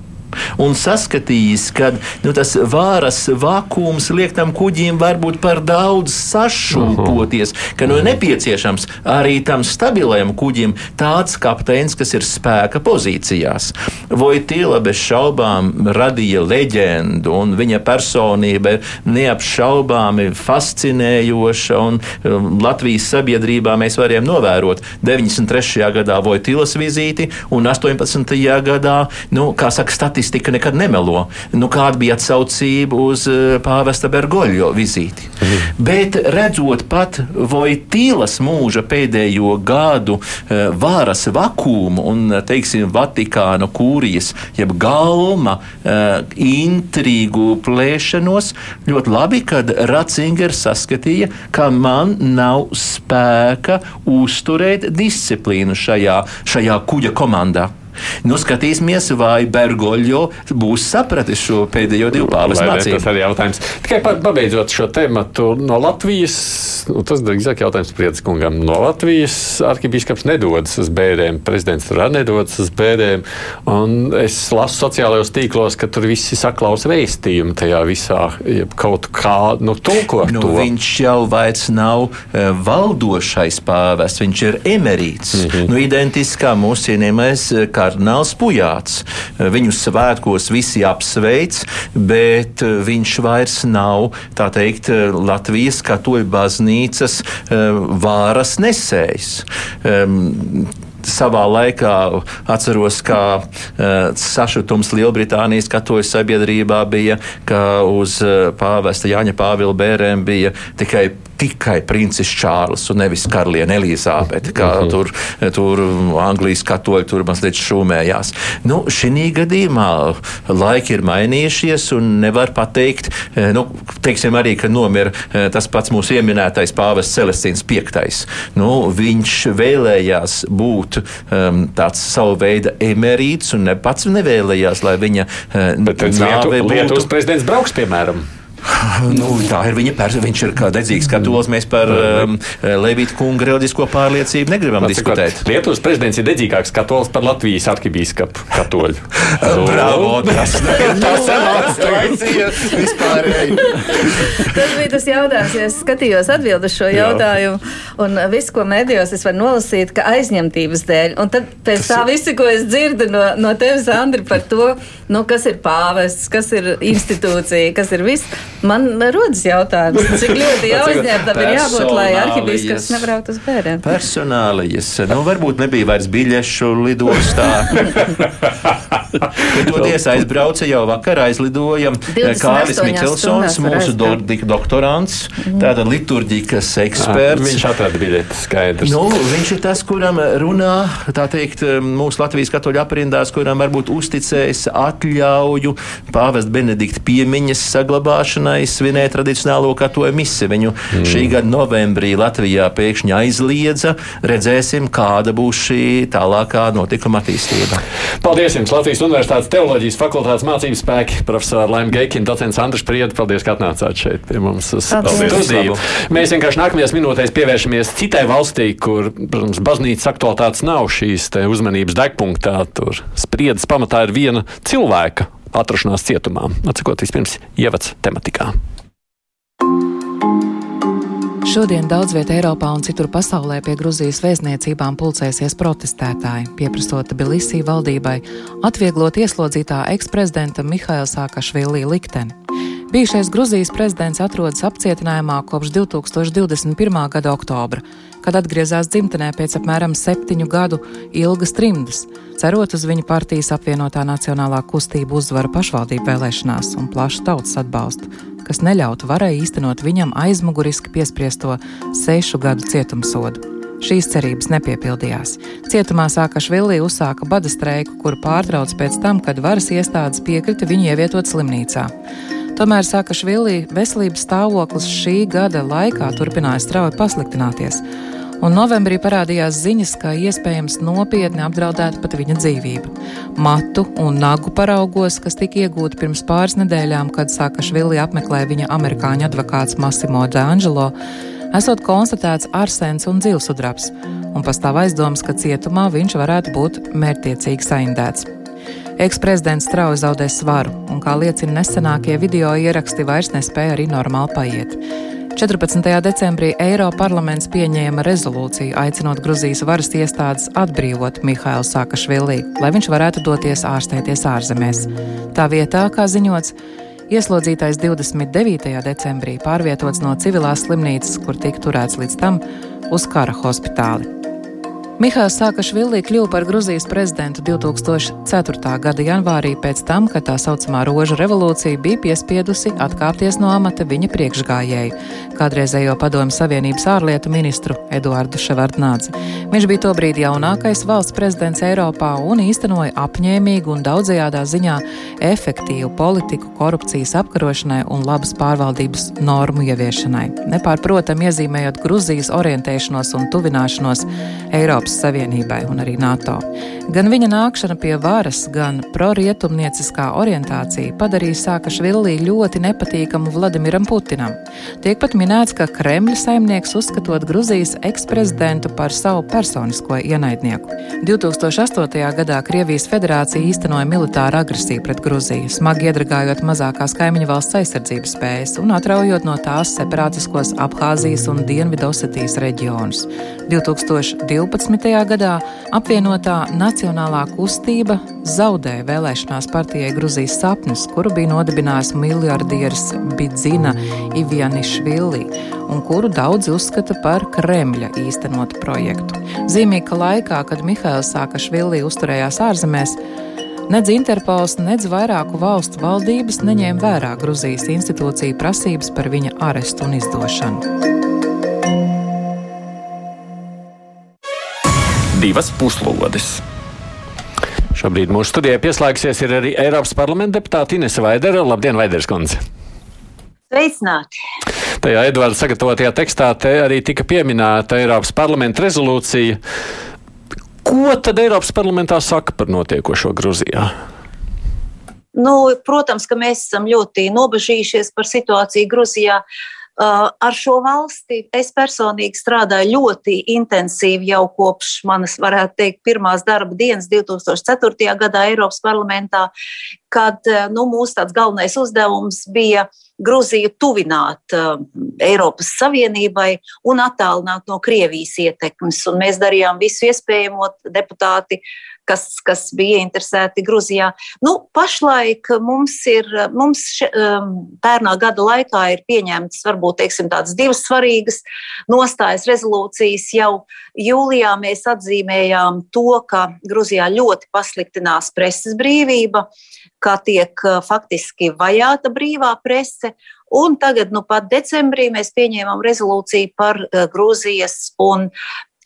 Un saskatījis, ka nu, tas vāras vakums liek tam kuģim varbūt par daudz sašūpoties, ka nu, ir nepieciešams arī tam stabilajam kuģim tāds kapteinis, kas ir spēka pozīcijās. Vojtīla bez šaubām radīja leģendu, un viņa personība ir neapšaubāmi fascinējoša. Un, um, Latvijas sabiedrībā mēs varējām novērot 93. gadā Vojtīlas vizīti un 18. gadā, nu, kā saka, statistika nekad nemelo. Nu, kāda bija atsaucība uz uh, pāvesta Bergoļo vizīti? Bet redzot pat Vojtīlas mūža pēdējo gadu uh, varas vakumu un, uh, teiksim, Vatikāna kūrijas, jeb galma intrigu plēšanos, ļoti labi, kad Ratzingers saskatīja, ka man nav spēka uzturēt disciplīnu šajā, šajā kuģa komandā. Nu, skatīsimies, vai Bergoļo būs sapratis šo pēdējo divu Vai ne, Tas mācību. arī jautājums. Tikai pa- pabeidzot šo tematu no Latvijas, nu, tas drīzāk jautājums Priedskungam. No Latvijas arhibīskaps nedodas uz bērēm, prezidents tur arī nedodas uz bērēm. Un es lasu sociālajos tīklos, ka tur visi saklaus vēstījumu tajā visā, jeb kaut kā nu, tulko Nu, to. viņš jau vairs nav uh, valdošais pāvests, viņš ir emerīts. Mm -hmm. nu, identiski kā mūsu cienījamais eh, kardināls Pujāts. Eh, Viņu svētkos visi apsveic, bet eh, viņš vairs nav teikt Latvijas katoļu baznīcas eh, vāras nesējs. Savā laikā atceros, ka sašutums Lielbritānijas katoļu sabiedrībā bija, ka uz pāvesta Jāņa Pāvila bērēm bija tikai tikai princis Čārlis un nevis karaliene Elizabete, kā uh mhm. -huh. tur, tur Anglijas katoļi tur mazliet šūmējās. Nu, šī gadījumā laiki ir mainījušies un nevar pateikt, eh, nu, teiksim arī, ka nomira eh, tas pats mūsu ieminētais pāvests Celestīns V. Nu, viņš vēlējās būt um, tāds savu veidu emerīts un ne pats nevēlējās, lai viņa uh, nāve būtu. Lietuvas prezidents brauks, piemēram. Nu, tā ir viņa persona. Viņš ir kā dedzīgs katolis. Mēs par um, Levita kunga reliģisko pārliecību negribam Lats, diskutēt. Lietuvas prezidents ir dedzīgāks katolis par Latvijas arkibīskapu katoļu. Bravo! Tas ir tas bija tas jautājums, ja es skatījos atbildu šo jautājumu. Un viss, ko medijos es varu nolasīt, ka aizņemtības dēļ. Un tad pēc tā visi, ko es dzirdu no, no tevis, Andri, par to, nu, kas ir pāvests, kas ir institūcija, kas ir viss. Man rodas jautājums, cik ļoti jāuzņemtam ir jābūt, lai arhibīskaps nebrauktu uz bērniem. Personālijas, nu varbūt nebija vairs biļešu lidostā. Toties aizbrauca jau vakar, aizlidojam. Kārlis Miķelsons, mūsu do, doktorants, mm. tāda liturģikas eksperts. Viņš atrada biļeti, skaidrs. Nu, viņš ir tas, kuram runā, tā teikt, mūsu Latvijas katoļu aprindās, kuram varbūt uzticējis atļauju pāvest Benedikta piemiņas saglabāšanai lūgšanai svinēt tradicionālo katoļu misi. Viņu mm. šī gada novembrī Latvijā pēkšņi aizliedza. Redzēsim, kāda būs šī tālākā notikuma attīstība. Paldies jums! Latvijas Universitātes teoloģijas fakultātes mācības spēki, profesora Laima Geikina, docents Andris Prieda. Paldies, ka atnācāt šeit pie mums uz studiju. Mēs vienkārši nākamajās minūtēs pievēršamies citai valstī, kur, protams, baznīcas aktualitātes nav šīs uzmanības degpunktā. Tur spriedzes pamatā ir viena cilvēka atrašanās cietumā. Atsakot vispirms ievads tematikā. Šodien daudz vietā Eiropā un citur pasaulē pie Gruzijas vēstniecībām pulcēsies protestētāji, pieprasot Bilisī valdībai atvieglot ieslodzītā eksprezidenta Mihaila Sākašvili likteni. Bijušais Gruzijas prezidents atrodas apcietinājumā kopš 2021. gada oktobra, kad atgriezās dzimtenē pēc apmēram septiņu gadu ilgas trimdas, cerot uz viņa partijas apvienotā nacionālā kustība uzvaru pašvaldību vēlēšanās un plašu tautas atbalstu, kas neļautu varai īstenot viņam aizmuguriski piespriesto sešu gadu cietumsodu. Šīs cerības nepiepildījās. Cietumā Sākašvili uzsāka bada streiku, kuru pārtrauc pēc tam, kad varas iestādes piekrita viņu ievietot slimnīcā. Tomēr Sākašvili veselības stāvoklis šī gada laikā turpināja strauji pasliktināties, un novembrī parādījās ziņas, ka iespējams nopietni apdraudēta pat viņa dzīvība. Matu un nagu paraugos, kas tika iegūti pirms pāris nedēļām, kad Sakašvili apmeklēja viņa amerikāņu advokāts Massimo D'Angelo, esot konstatēts arsens un dzīvesudrabs, un pastāv aizdomas, ka cietumā viņš varētu būt mērķtiecīgi saindēts. Eksprezidents strauji zaudē svaru, un, kā liecina nesenākie video ieraksti, vairs nespēja arī normāli paiet. 14. decembrī Eiroparlaments pieņēma rezolūciju, aicinot Gruzijas varas iestādes atbrīvot Mihālu Sakašvili, lai viņš varētu doties ārstēties ārzemēs. Tā vietā, kā ziņots, ieslodzītais 29. decembrī pārvietots no civilās slimnīcas, kur tika turēts līdz tam, uz kara hospitāli. Mihāls Sākašvili kļuva par Gruzijas prezidentu 2004. gada janvārī pēc tam, kad tā saucamā roža revolūcija bija piespiedusi atkāpties no amata viņa priekšgājēju, kādreizējo padomu Savienības ārlietu ministru Eduardu Ševardnādzi. Viņš bija tobrīd jaunākais valsts prezidents Eiropā un īstenoja apņēmīgu un daudzajādā ziņā efektīvu politiku korupcijas apkarošanai un labas pārvaldības normu ieviešanai, nepārprotam iezīmējot Gruzijas orientēšanos un tuvināšanos Eiropas Eiropas Savienībai un arī NATO. Gan viņa nākšana pie varas, gan prorietumnieciskā orientācija padarīja Sākašvili ļoti nepatīkamu Vladimiram Putinam. Tiek pat minēts, ka Kremļa saimnieks uzskatot Gruzijas eksprezidentu par savu personisko ienaidnieku. 2008. gadā Krievijas federācija īstenoja militāru agresiju pret Gruziju, smagi iedragājot mazākās kaimiņu valsts aizsardzības spējas un atraujot no tās separātiskos Abhāzijas un Dienvidosetijas reģionus. 2012. Gadā apvienotā Nacionālā kustība zaudēja vēlēšanās partijai Gruzijas sapnis, kuru bija nodibinājis miljardieris Bidzina Ivjanišvili, un kuru daudzi uzskata par Kremļa īstenotu projektu. Zīmīgi, ka laikā, kad Mihails Sākašvili uzturējās ārzemēs, Nedz Interpols, nedz vairāku valstu valdības neņēma vērā Gruzijas institūciju prasības par viņa arestu un izdošanu. Divas puslodes! Šobrīd mūsu studijā pieslēgsies arī Eiropas parlamenta deputāte Inese Vaidere. Labdien, Vaiders kundze! Sveicināti! Tajā Edvards sagatavotajā tekstā arī tika pieminēta Eiropas parlamenta rezolūcija Ko tad Eiropas parlamentā saka par notiekošo Gruzijā? Nu, protams, ka mēs esam ļoti nobežījušies par situāciju Gruzijā. Uh, ar šo valsti es personīgi strādāju ļoti intensīvi jau kopš manas, varētu teikt, pirmās darba dienas 2004. gadā Eiropas parlamentā, kad uh, nu, mūsu tāds galvenais uzdevums bija uh, Gruziju tuvināt uh, Eiropas Savienībai un attālināt no Krievijas ietekmes. Un mēs darījām visu iespējamo deputāti, kas, kas bija interesēti Gruzijā. Nu, pašlaik mums ir, mums še, um, pērnā gada laikā ir pieņemtas varbūt teiksim, tādas divas svarīgas nostājas rezolūcijas. Jau jūlijā mēs atzīmējām to, ka Gruzijā ļoti pasliktinās preses brīvība. Uh, kā tiek faktiski vajāta brīvā prese. Un tagad, nu pat decembrī, mēs pieņēmām rezolūciju par Grūzijas un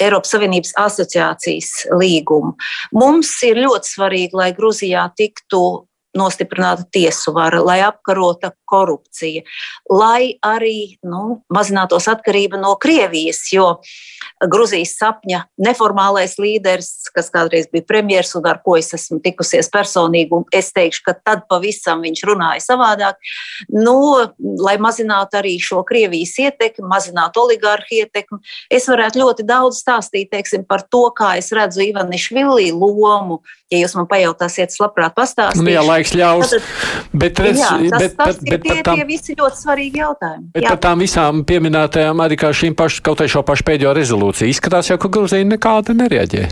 Eiropas Savienības asociācijas līgumu. Mums ir ļoti svarīgi, lai Grūzijā tiktu nostiprināta tiesu vara, lai apkarota korupcija, lai arī nu, mazinātos atkarība no Krievijas, jo Gruzijas sapņa neformālais līderis, kas kādreiz bija premjerministrs un ar ko es esmu tikusies personīgi, un es teikšu, ka tad pavisam viņš runāja savādāk, nu, lai mazinātu arī šo Krievijas ietekmi, mazinātu oligārhu ietekmi. Es varētu ļoti daudz stāstīt teiksim, par to, kā es redzu Ivanišvili lomu. Ja jūs man pajautāsiet, es labprāt pastāstīšu. Nu, jā, laiks ļaus. Tad, bet, redz, jā, tas, bet, tas bet, bet tie, tam, tie visi ļoti svarīgi jautājumi. Bet jā. par tām visām pieminētajām arī kā šīm pašu, kaut vai šo pašu pēdējo rezolūciju izskatās jau, ka Gruzija nekāda nereaģē.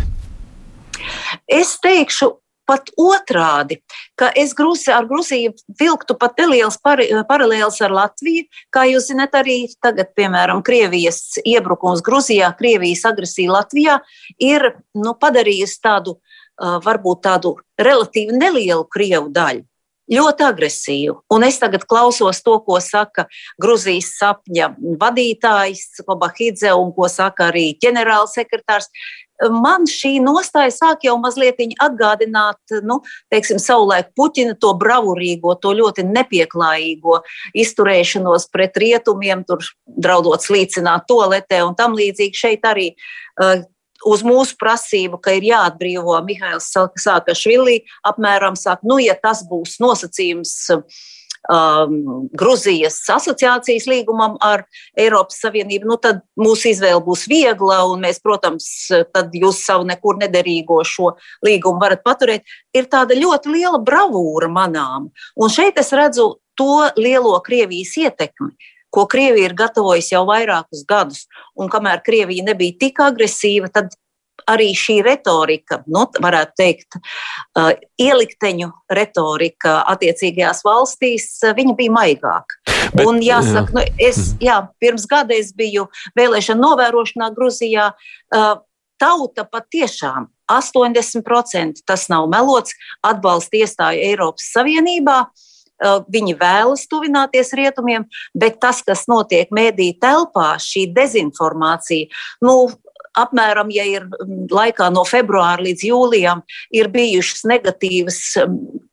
Es teikšu, pat otrādi, ka es Gruzi, ar Grūziju vilktu pat nelielas par, paralēlas ar Latviju. Kā jūs zināt, arī tagad, piemēram, Krievijas iebrukums Grūzijā, Krievijas agresija Latvijā ir nu, padarījusi tādu, varbūt tādu relatīvi nelielu Krievu daļu ļoti agresīvu. Un es tagad klausos to, ko saka Grūzijas sapņa vadītājs Kobahidze un ko saka arī ģenerālsekretārs. Man šī nostāja sāk jau mazliet atgādināt, nu, teiksim, savulaik Puķina to bravurīgo, to ļoti nepieklājīgo izturēšanos pret rietumiem, tur draudot slīcināt toaletē un tam līdzīgi. Šeit arī uh, uz mūsu prasību, ka ir jāatbrīvo Mihails Sakašvili, apmēram saka, nu, ja tas būs nosacījums. Um, Gruzijas asociācijas līgumam ar Eiropas Savienību, nu tad mūsu izvēle būs viegla, un mēs, protams, tad jūs savu nekur nederīgo šo līgumu varat paturēt. Ir tāda ļoti liela bravūra manām, un šeit es redzu to lielo Krievijas ietekmi, ko Krievija ir gatavojusi jau vairākus gadus. Un kamēr Krievija nebija tik agresīva, tad arī šī retorika, nu, varētu teikt, uh, ielikteņu retorika attiecīgajās valstīs, uh, viņa bija maigāka. Bet, un jāsaka, jā. Nu, es mhm. jā, pirms gada es biju vēlēšana novērošanā Gruzijā. Uh, tauta patiešām 80% tas nav melots, atbalsta iestāju Eiropas Savienībā. Uh, Viņi vēlas tuvināties rietumiem, bet tas, kas notiek mēdī telpā, šī dezinformācija, nu, apmēram, ja ir laikā no februāra līdz jūlijam, ir bijušas negatīvas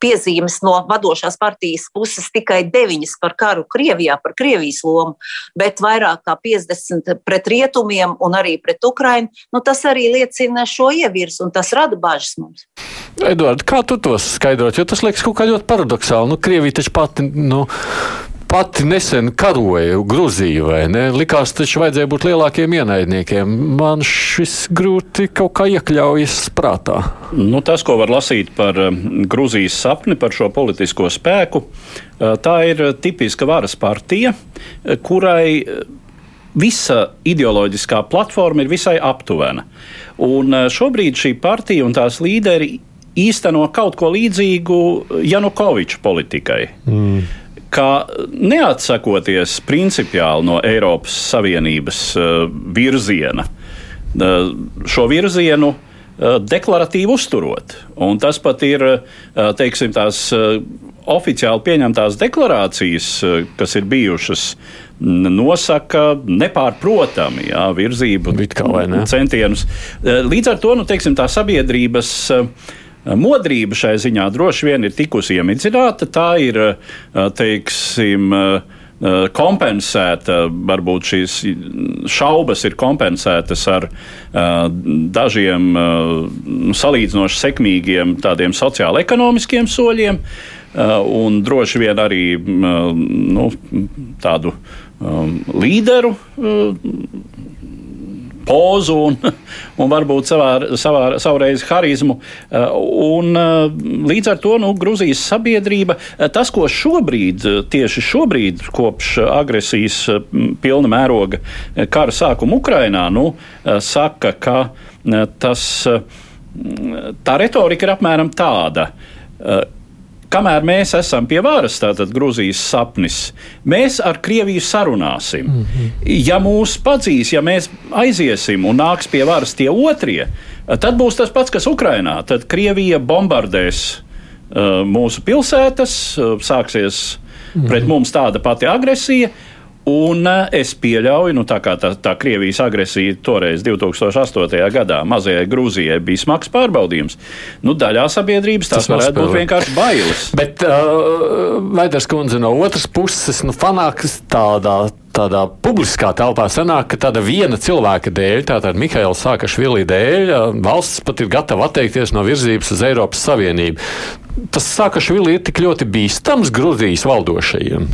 piezīmes no vadošās partijas puses tikai deviņas par karu Krievijā, par Krievijas lomu, bet vairāk kā 50 pret rietumiem un arī pret Ukrainu, nu, tas arī liecina šo ievirs un tas rada bažas mums. Edvards, kā tu to skaidrot? Jo tas liekas kaut kā ļoti paradoxāli. Nu, Krievija taču pati nu, pati nesen karoja Grūziju, vai ne? Likās, taču vajadzēja būt lielākiem ienaidniekiem. Man šis grūti kaut kā iekļaujas prātā. Nu, tas, ko var lasīt par um, Grūzijas sapni, par šo politisko spēku, uh, tā ir tipiska varas partija, uh, kurai uh, visa ideoloģiskā platforma ir visai aptuvena. Un šobrīd šī partija un tās līderi īsteno kaut ko līdzīgu Janukoviča politikai. Mm ka neatsakoties principiāli no Eiropas Savienības virziena, šo virzienu deklaratīvi uzturot. Un tas pat ir teiksim, tās oficiāli pieņemtās deklarācijas, kas ir bijušas, nosaka nepārprotami jā, virzību, centienus. Līdz ar to nu, teiksim, tā sabiedrības. Modrība šai ziņā droši vien ir tikusi iemidzināta. Tā ir, teiksim, kompensēta, varbūt šīs šaubas ir kompensētas ar dažiem salīdzinoši sekmīgiem tādiem sociālo-ekonomiskiem soļiem. Un droši vien arī nu, tādu līderu pozu un, un varbūt savā, savā, savreiz harizmu. Uh, un, uh, līdz ar to nu, Grūzijas sabiedrība, uh, tas, ko šobrīd, tieši šobrīd, kopš agresijas pilna mēroga kara sākuma Ukrainā, nu, saka, ka tas, tā retorika ir apmēram tāda kamēr mēs esam pie varas, tātad Grūzijas sapnis, mēs ar Krieviju sarunāsim. Mm -hmm. Ja mūs padzīs, ja mēs aiziesim un nāks pie varas tie otrie, tad būs tas pats, kas Ukrainā. Tad Krievija bombardēs uh, mūsu pilsētas, uh, sāksies pret mums tāda pati agresija. Un eh, es pieļauju, nu, tā kā tā, tā Krievijas agresija toreiz, 2008. gadā, mazajai Grūzijai bija smags pārbaudījums. Nu, daļā sabiedrības tas, tas varētu būt vienkārši bailes. Bet, uh, Vaidars kundze, no otras puses, nu, fanāks tādā tādā publiskā telpā sanāk, ka tāda viena cilvēka dēļ, tātad Mihaila Sākašvili dēļ, uh, valsts pat ir gatava atteikties no virzības uz Eiropas Savienību. Tas Sākašvili ir tik ļoti bīstams Grūzijas valdošajiem.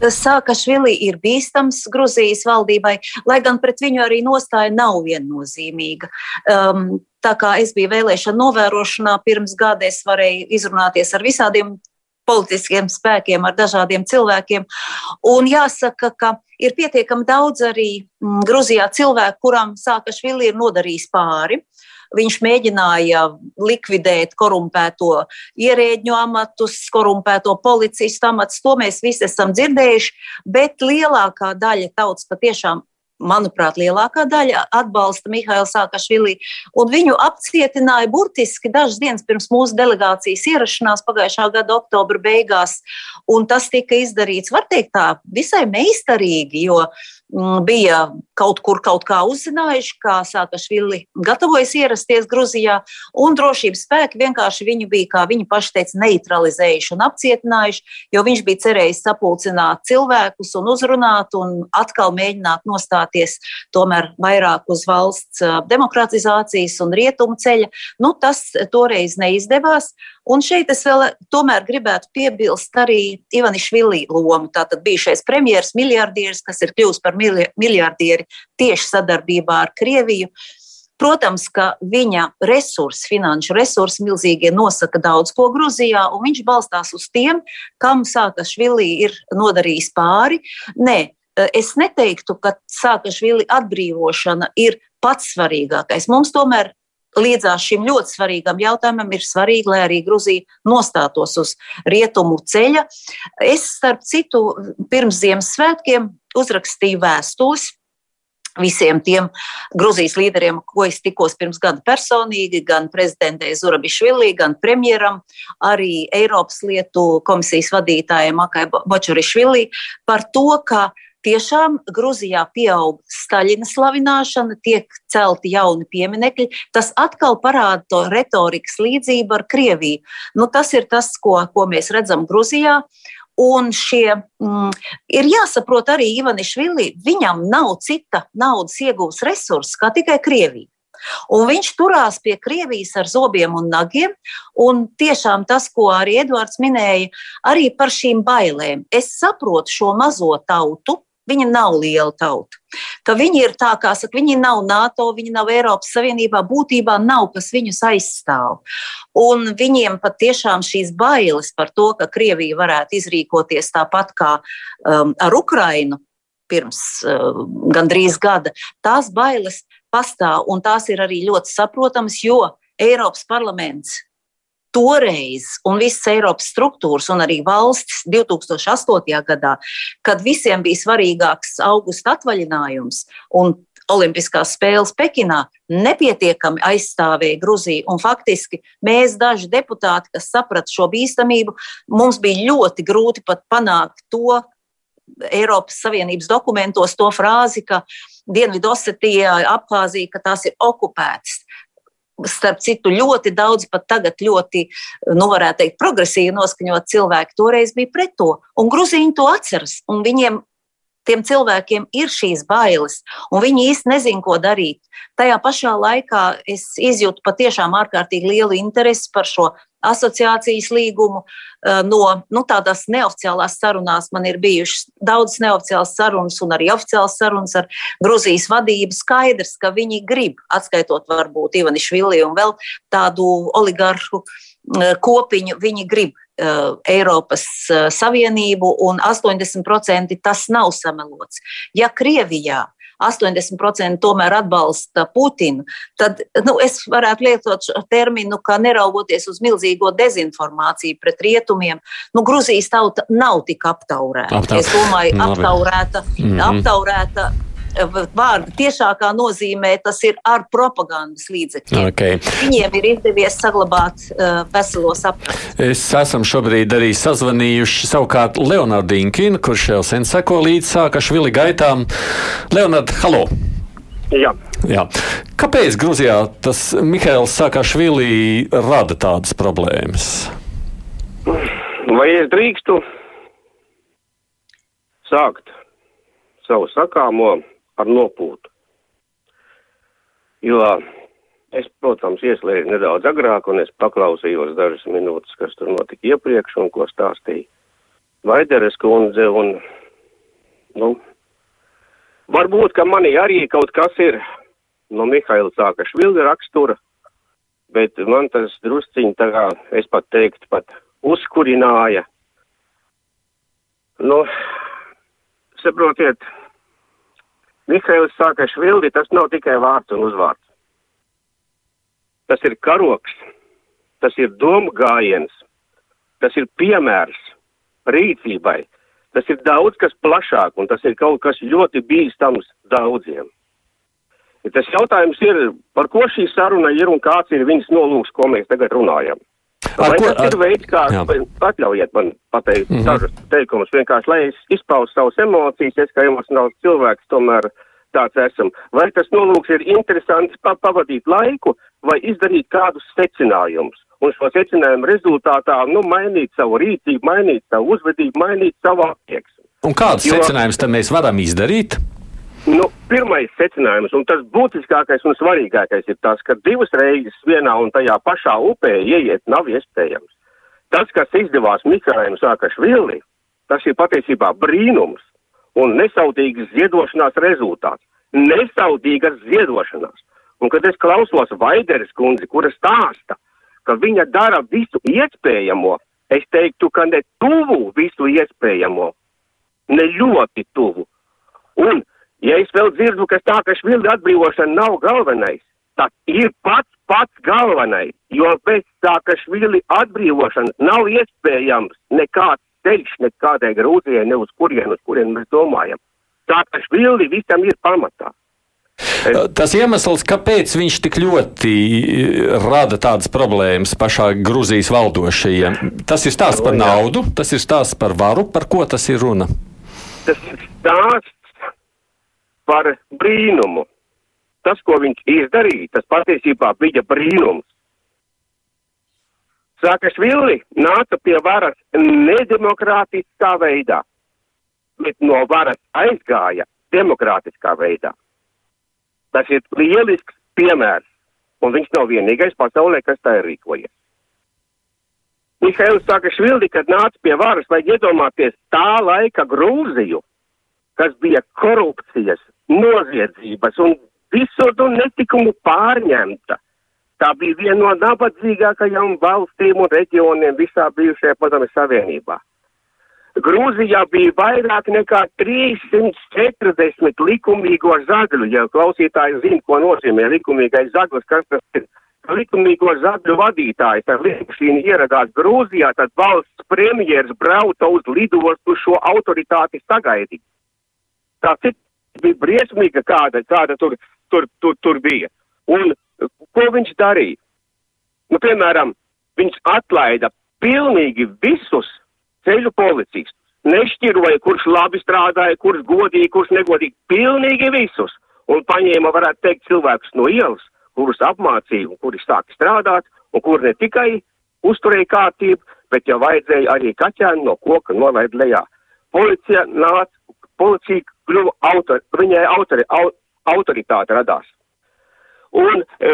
Sākašvili ir bīstams Gruzijas valdībai, lai gan pret viņu arī nostāja nav viennozīmīga. Um, tā kā es biju vēlēšana novērošanā pirms gada, es varēju izrunāties ar visādiem politiskiem spēkiem, ar dažādiem cilvēkiem. Un jāsaka, ka ir pietiekami daudz arī mm, Gruzijā cilvēku, kurām Sākašvili ir nodarījis pāri. Viņš mēģināja likvidēt korumpēto ierēģņu amatus, korumpēto policistu amatus. To mēs visi esam dzirdējuši, bet lielākā daļa tautas patiešām manuprāt, lielākā daļa atbalsta Mihālu Sakašvili. Viņu apcietināja burtiski dažas dienas pirms mūsu delegācijas ierašanās pagājušā gada oktobra beigās. Tas tika izdarīts, var teikt, tā visai meistarīgi, jo bija kaut kur kaut kā uzzinājuši, kā Sākašvili gatavojas ierasties Gruzijā, un drošības spēki vienkārši viņu bija, kā viņi paši teica, neutralizējuši un apcietinājuši, jo viņš bija cerējis sapulcināt cilvēkus un uzrunāt un atkal mēģināt nostāties tomēr vairāk uz valsts demokratizācijas un rietumu ceļa. Nu, tas toreiz neizdevās. Un šeit es vēl tomēr gribētu piebilst arī Ivanišvili lomu. Tātad bijušais premjeras miljardieris, kas ir kļuvis par miljardieri tieši sadarbībā ar Krieviju. Protams, ka viņa resursi, finanšu resursi milzīgie nosaka daudz ko Grūzijā, un viņš balstās uz tiem, kam Sākašvili ir nodarījis pāri. Nē, es neteiktu, ka Sākašvili atbrīvošana ir pats svarīgākais. Mums tomēr līdzās šim ļoti svarīgam jautājumam ir svarīgi, lai arī Gruzija nostātos uz rietumu ceļa. Es, starp citu, pirms Ziemassvētkiem uzrakstīju vēstules visiem tiem Grūzijas līderiem, ko es tikos pirms gada personīgi, gan prezidentei Zurabišvili, gan premjeram, arī Eiropas lietu komisijas vadītājiem Akai Bočurišvili par to, ka tiešām Gruzijā pieaug Staļina slavināšana, tiek celti jauni pieminekļi. Tas atkal parāda to retorikas līdzību ar Krieviju. Nu, tas ir tas, ko, ko mēs redzam Gruzijā. Un šie mm, ir jāsaprot arī Ivanišvili, viņam nav cita naudas iegūs resursa kā tikai Krievija. Un viņš turās pie Krievijas ar zobiem un nagiem. Un tiešām tas, ko arī Edvards minēja, arī par šīm bailēm. Es saprotu šo mazo tautu, Viņa nav liela tauta. Ka viņi ir tā, kā saka, viņi nav NATO, viņi nav Eiropas Savienībā, būtībā nav, kas viņus aizstāv. Un viņiem patiešām šīs bailes par to, ka Krievija varētu izrīkoties tāpat kā um, ar Ukrainu pirms uh, gandrīz gada, tās bailes pastāv un tās ir arī ļoti saprotamas, jo Eiropas parlaments toreiz, un visas Eiropas struktūras, un arī valstis 2008. gadā, kad visiem bija svarīgāks augusta atvaļinājums un Olimpiskās spēles Pekinā, nepietiekami aizstāvēja Gruziju. Un faktiski mēs, daži deputāti, kas saprata šo bīstamību, mums bija ļoti grūti pat panākt to Eiropas Savienības dokumentos, to frāzi, ka Dienvidosetija, Abhāzija, ka tās ir okupētas starp citu, ļoti daudz, pat tagad ļoti, nu, varētu teikt, progresīvi noskaņot cilvēki toreiz bija pret to. Un Gruzīņi to atceras, un viņiem. Tiem cilvēkiem ir šīs bailes, un viņi īsti nezina, ko darīt. Tajā pašā laikā es izjūtu patiešām ārkārtīgi lielu interesi par šo asociācijas līgumu. Eh, no nu, tādās neoficiālās sarunās man ir bijušas daudzas neoficiālas sarunas un arī oficiālas sarunas ar Gruzijas vadību. Skaidrs, ka viņi grib, atskaitot varbūt Ivanišvili un vēl tādu oligarhu eh, kopiņu, viņi grib Eiropas uh, Savienību, un 80% tas nav samelots. Ja Krievijā 80% tomēr atbalsta Putinu, tad nu, es varētu lietot šo terminu, ka neraugoties uz milzīgo dezinformāciju pret rietumiem, nu, Gruzijas tauta nav tik aptaurēta. Aptaur. Es domāju, aptaurēta, mm -hmm. aptaurēta vārda tiešākā nozīmē tas ir ar propagandas līdzekļiem. Okay. Viņiem ir izdevies saglabāt uh, veselo saprātu. Es esam šobrīd arī sazvanījuši savukārt Leonardu Inkinu, kurš jau sen seko līdz sākašvili gaitām. Leonard, halo! Jā. Jā. Kāpēc Grūzijā tas Mihails Sakašvili rada tādas problēmas? Vai es drīkstu sākt savu sakāmo ar nopūtu. Jo es, protams, ieslēdzu nedaudz agrāk, un es paklausījos dažas minūtes, kas tur notika iepriekš un ko stāstīja Vaideres kundze. Un, nu, varbūt, ka manī arī kaut kas ir no Mihaila Sākašvili rakstura, bet man tas drusciņi tā kā, es pat teiktu, pat uzkurināja. Nu, saprotiet, Mihailis Sākašvildi tas nav tikai vārds un uzvārds. Tas ir karoks, tas ir domu gājiens, tas ir piemērs rīcībai, tas ir daudz kas plašāk un tas ir kaut kas ļoti bīstams daudziem. Ja tas jautājums ir, par ko šī saruna ir un kāds ir viņas nolūks, ko mēs tagad runājam. Ar Vai ko, tas ar... ir veids, kā jā. atļaujiet man pateikt mm -hmm. dažus teikumus, vienkārši, lai es izpaustu savas emocijas, es kā emocionāls cilvēks tomēr tāds esam. Vai tas nolūks ir interesants pa pavadīt laiku vai izdarīt kādus secinājumus? Un šo secinājumu rezultātā, nu, mainīt savu rīcību, mainīt savu uzvedību, mainīt savu attieksmi. Un kādus secinājumus tad mēs varam izdarīt? Nu, pirmais secinājums, un tas būtiskākais un svarīgākais ir tas, ka divas reizes vienā un tajā pašā upē ieiet nav iespējams. Tas, kas izdevās Mikrājiem Sākašvili, tas ir patiesībā brīnums un nesaudīgas ziedošanās rezultāts. Nesaudīgas ziedošanās. Un kad es klausos Vaideres kundzi, kura stāsta, ka viņa dara visu iespējamo, es teiktu, ka ne tuvu visu iespējamo, ne ļoti tuvu. Un Ja es vēl dzirdu, ka tā, ka švildi atbrīvošana nav galvenais, tad ir pats pats galvenais, jo bez tā, ka švildi atbrīvošanas nav iespējams nekāds ceļš nekādai Grūzijai, ne uz kurien, uz kurien mēs domājam. Tā, ka švildi visam ir pamatā. Tas iemesls, kāpēc viņš tik ļoti rada tādas problēmas pašā Grūzijas valdošajiem, tas ir stāsts par naudu, tas ir stāsts par varu, par ko tas ir runa? Tas ir stāsts par brīnumu. Tas, ko viņš izdarīja, tas patiesībā bija brīnums. Sakašvili nāca pie varas nedemokrātiskā veidā, bet no varas aizgāja demokrātiskā veidā. Tas ir lielisks piemērs, un viņš nav vienīgais pasaulē, kas tā ir rīkojies. Mihails Sakašvili, kad nāca pie varas, vajag iedomāties tā laika Grūziju, kas bija korupcijas, noziedzības un visur un netikumu pārņemta. Tā bija viena no nabadzīgākajām valstīm un reģioniem visā bijušajā padomju savienībā. Grūzijā bija vairāk nekā 340 likumīgo zagļu. Ja klausītāji zina, ko nozīmē likumīgais zaglis, kas tas ir, likumīgo zadļu vadītājs ar lidmašīnu ieradās Grūzijā, tad valsts premjeras brauca uz lidostu šo autoritāti sagaidīt. Tā cita bija briesmīga, kāda, kāda tur, tur, tur, tur bija. Un ko viņš darīja? Nu, piemēram, viņš atlaida pilnīgi visus ceļu policistus. Nešķiroja, kurš labi strādāja, kurš godīgi, kurš negodīgi. Pilnīgi visus. Un paņēma, varētu teikt, cilvēkus no ielas, kurus apmācīja un kuri sāka strādāt, un kur ne tikai uzturēja kārtību, bet jau vajadzēja arī kaķēnu no koka nolaid lejā. Policija nāca, policija kļuva autori, viņai autori, au, autoritāte radās. Un e,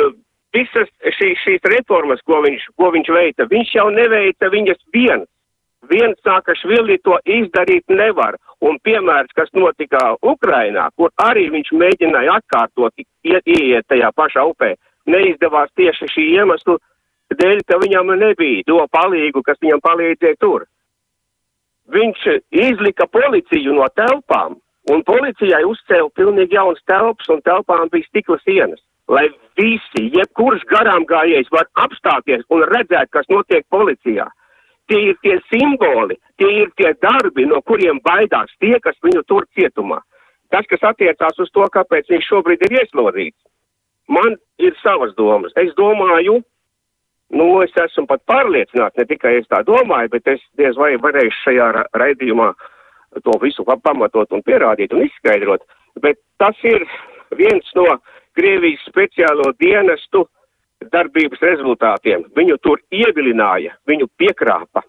visas šī, šīs reformas, ko viņš, ko viņš veica, viņš jau neveica viņas viens. Viens Sakašvili to izdarīt nevar. Un piemērs, kas notika Ukrainā, kur arī viņš mēģināja atkārtot, iet, iet tajā pašā upē, neizdevās tieši šī iemesla dēļ, ka viņam nebija to palīgu, kas viņam palīdzēja tur. Viņš izlika policiju no telpām, un policijai uzcēla pilnīgi jaunas telpas, un telpām bija stikla sienas. Lai visi, jebkurš garām gājējs var apstāties un redzēt, kas notiek policijā. Tie ir tie simboli, tie ir tie darbi, no kuriem baidās tie, kas viņu tur cietumā. Tas, kas attiecās uz to, kāpēc viņš šobrīd ir ieslodzīts, man ir savas domas. Es domāju, nu, es esmu pat pārliecināts, ne tikai es tā domāju, bet es diez vai varēšu šajā ra raidījumā to visu pamatot un pierādīt un izskaidrot. Bet tas ir viens no Krievijas speciālo dienestu darbības rezultātiem. Viņu tur ievilināja, viņu piekrāpa,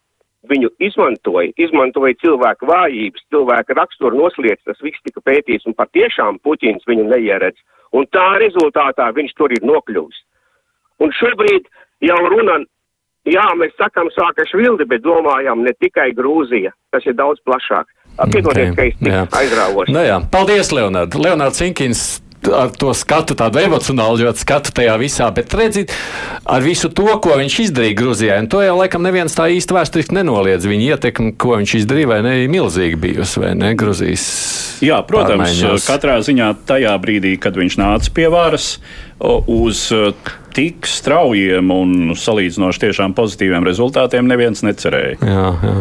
viņu izmantoja, izmantoja cilvēku vājības, cilvēku raksturu noslēdz, tas viss tika pētīts, un patiešām Puķins viņu neieredz. Un tā rezultātā viņš tur ir nokļuvis. Un šobrīd jau runa, jā, mēs sakam Sākašvildi, bet domājam ne tikai Grūzija, tas ir daudz plašāk. Piedodiet, okay. ka es aizrāvos. Nu jā, paldies, Leonārd. Leonārds Cinkins ar to skatu, tādu emocionālu skatu tajā visā, bet redziet, ar visu to, ko viņš izdarīja Grūzijā, un to jau laikam neviens tā īsti vēsturiski nenoliedz. Viņa ietekme, ko viņš izdarīja, vai ne, ir milzīga bijusi, vai ne, Grūzijas. Jā, protams, pārmaiņos. katrā ziņā tajā brīdī, kad viņš nāca pie varas, uz tik straujiem un salīdzinoši tiešām pozitīviem rezultātiem neviens necerēja. Jā, jā.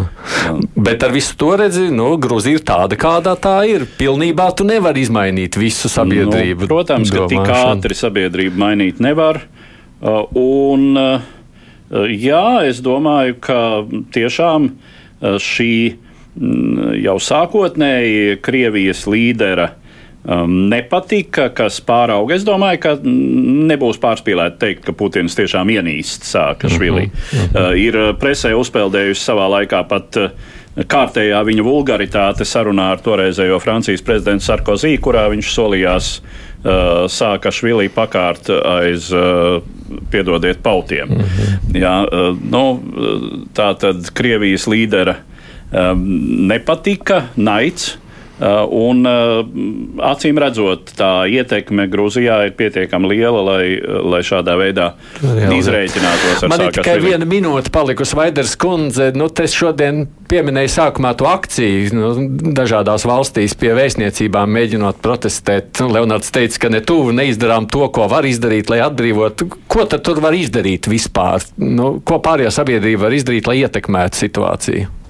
Jā. Bet ar visu to redzi, nu, Grūzija ir tāda, kādā tā ir. Pilnībā tu nevari izmainīt visu sabiedrību. Nu, protams, ka tik ātri sabiedrību mainīt nevar. Uh, un, uh, jā, es domāju, ka tiešām šī jau sākotnēji Krievijas līdera um, nepatika, kas pārauga. Es domāju, ka nebūs pārspīlēti teikt, ka Putins tiešām ienīst Sākašvili. Uh -huh, uh -huh. Uh, ir uh, presē uzpeldējusi savā laikā pat uh, kārtējā viņa vulgaritāte sarunā ar toreizējo Francijas prezidentu Sarkozī, kurā viņš solījās uh, Sākašvili pakārt aiz, uh, piedodiet, pautiem. Uh -huh. Jā, uh, nu, tā tad Krievijas līdera um, nepatika, naids Uh, un uh, acīm redzot, tā ietekme Grūzijā ir pietiekami liela, lai, lai šādā veidā izreikinātos ar Man ir tikai viena minūte palikusi, Vaiders kundze. Nu, es šodien pieminēju sākumā to akciju nu, dažādās valstīs pie vēstniecībām mēģinot protestēt. Leonards teica, ka ne tuvu neizdarām to, ko var izdarīt, lai atbrīvotu. Ko tad tur var izdarīt vispār? Nu, ko pārējā sabiedrība var izdarīt, lai ietekmētu situāciju?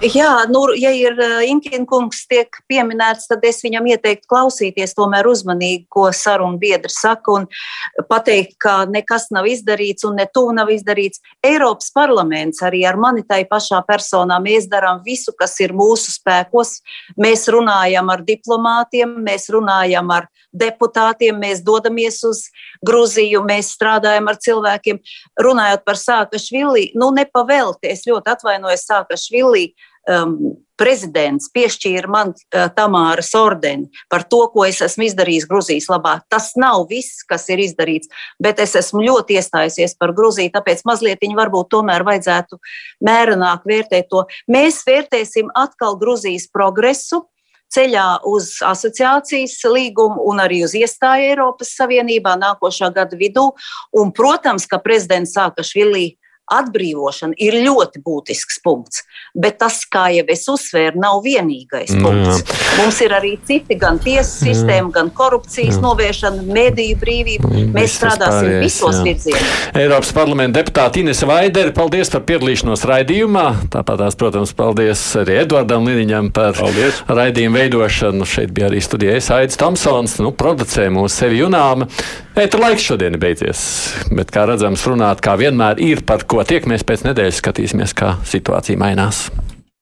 Jā, nu, ja ir uh, Inkina kungs tiek pieminēts, tad es viņam ieteiktu klausīties tomēr uzmanīgi, ko sarunu biedri saka, un pateikt, ka nekas nav izdarīts un ne tuvu nav izdarīts. Eiropas parlaments arī ar mani tai pašā personā mēs darām visu, kas ir mūsu spēkos. Mēs runājam ar diplomātiem, mēs runājam ar deputātiem, mēs dodamies uz Gruziju, mēs strādājam ar cilvēkiem. Runājot par Sākašvili, nu nepavēlti, es ļoti atvainojos Sākašvili um, prezidents piešķīra man uh, Tamāras ordeni par to, ko es esmu izdarījis Grūzijas labā. Tas nav viss, kas ir izdarīts, bet es esmu ļoti iestājusies par Grūziju, tāpēc mazliet viņa varbūt tomēr vajadzētu mērenāk vērtēt to. Mēs vērtēsim atkal Grūzijas progresu ceļā uz asociācijas līgumu un arī uz iestāju Eiropas Savienībā nākošā gada vidū. Un, protams, ka prezidents Sākašvili atbrīvošana ir ļoti būtisks punkts. Bet tas, kā jau es uzsvēru, nav vienīgais Jā. punkts. Mums ir arī citi, gan tiesu sistēma, gan korupcijas novēršana, mediju brīvība. Mēs Viss strādāsim pārējais, visos virzienos. Eiropas parlamenta deputāte Inese Vaidere, paldies par piedalīšanos raidījumā. Tāpat, tās, protams, paldies arī Edvardam Liniņam par Paldies. raidījumu veidošanu. Šeit bija arī studijais Aits Tamsons, nu, producēja mūsu sevi junām. Eita laiks šodien ir beidzies, bet, kā redzams, runāt kā vienmēr ir par ko tiekamies pēc nedēļas, skatīsimies, kā situācija mainās.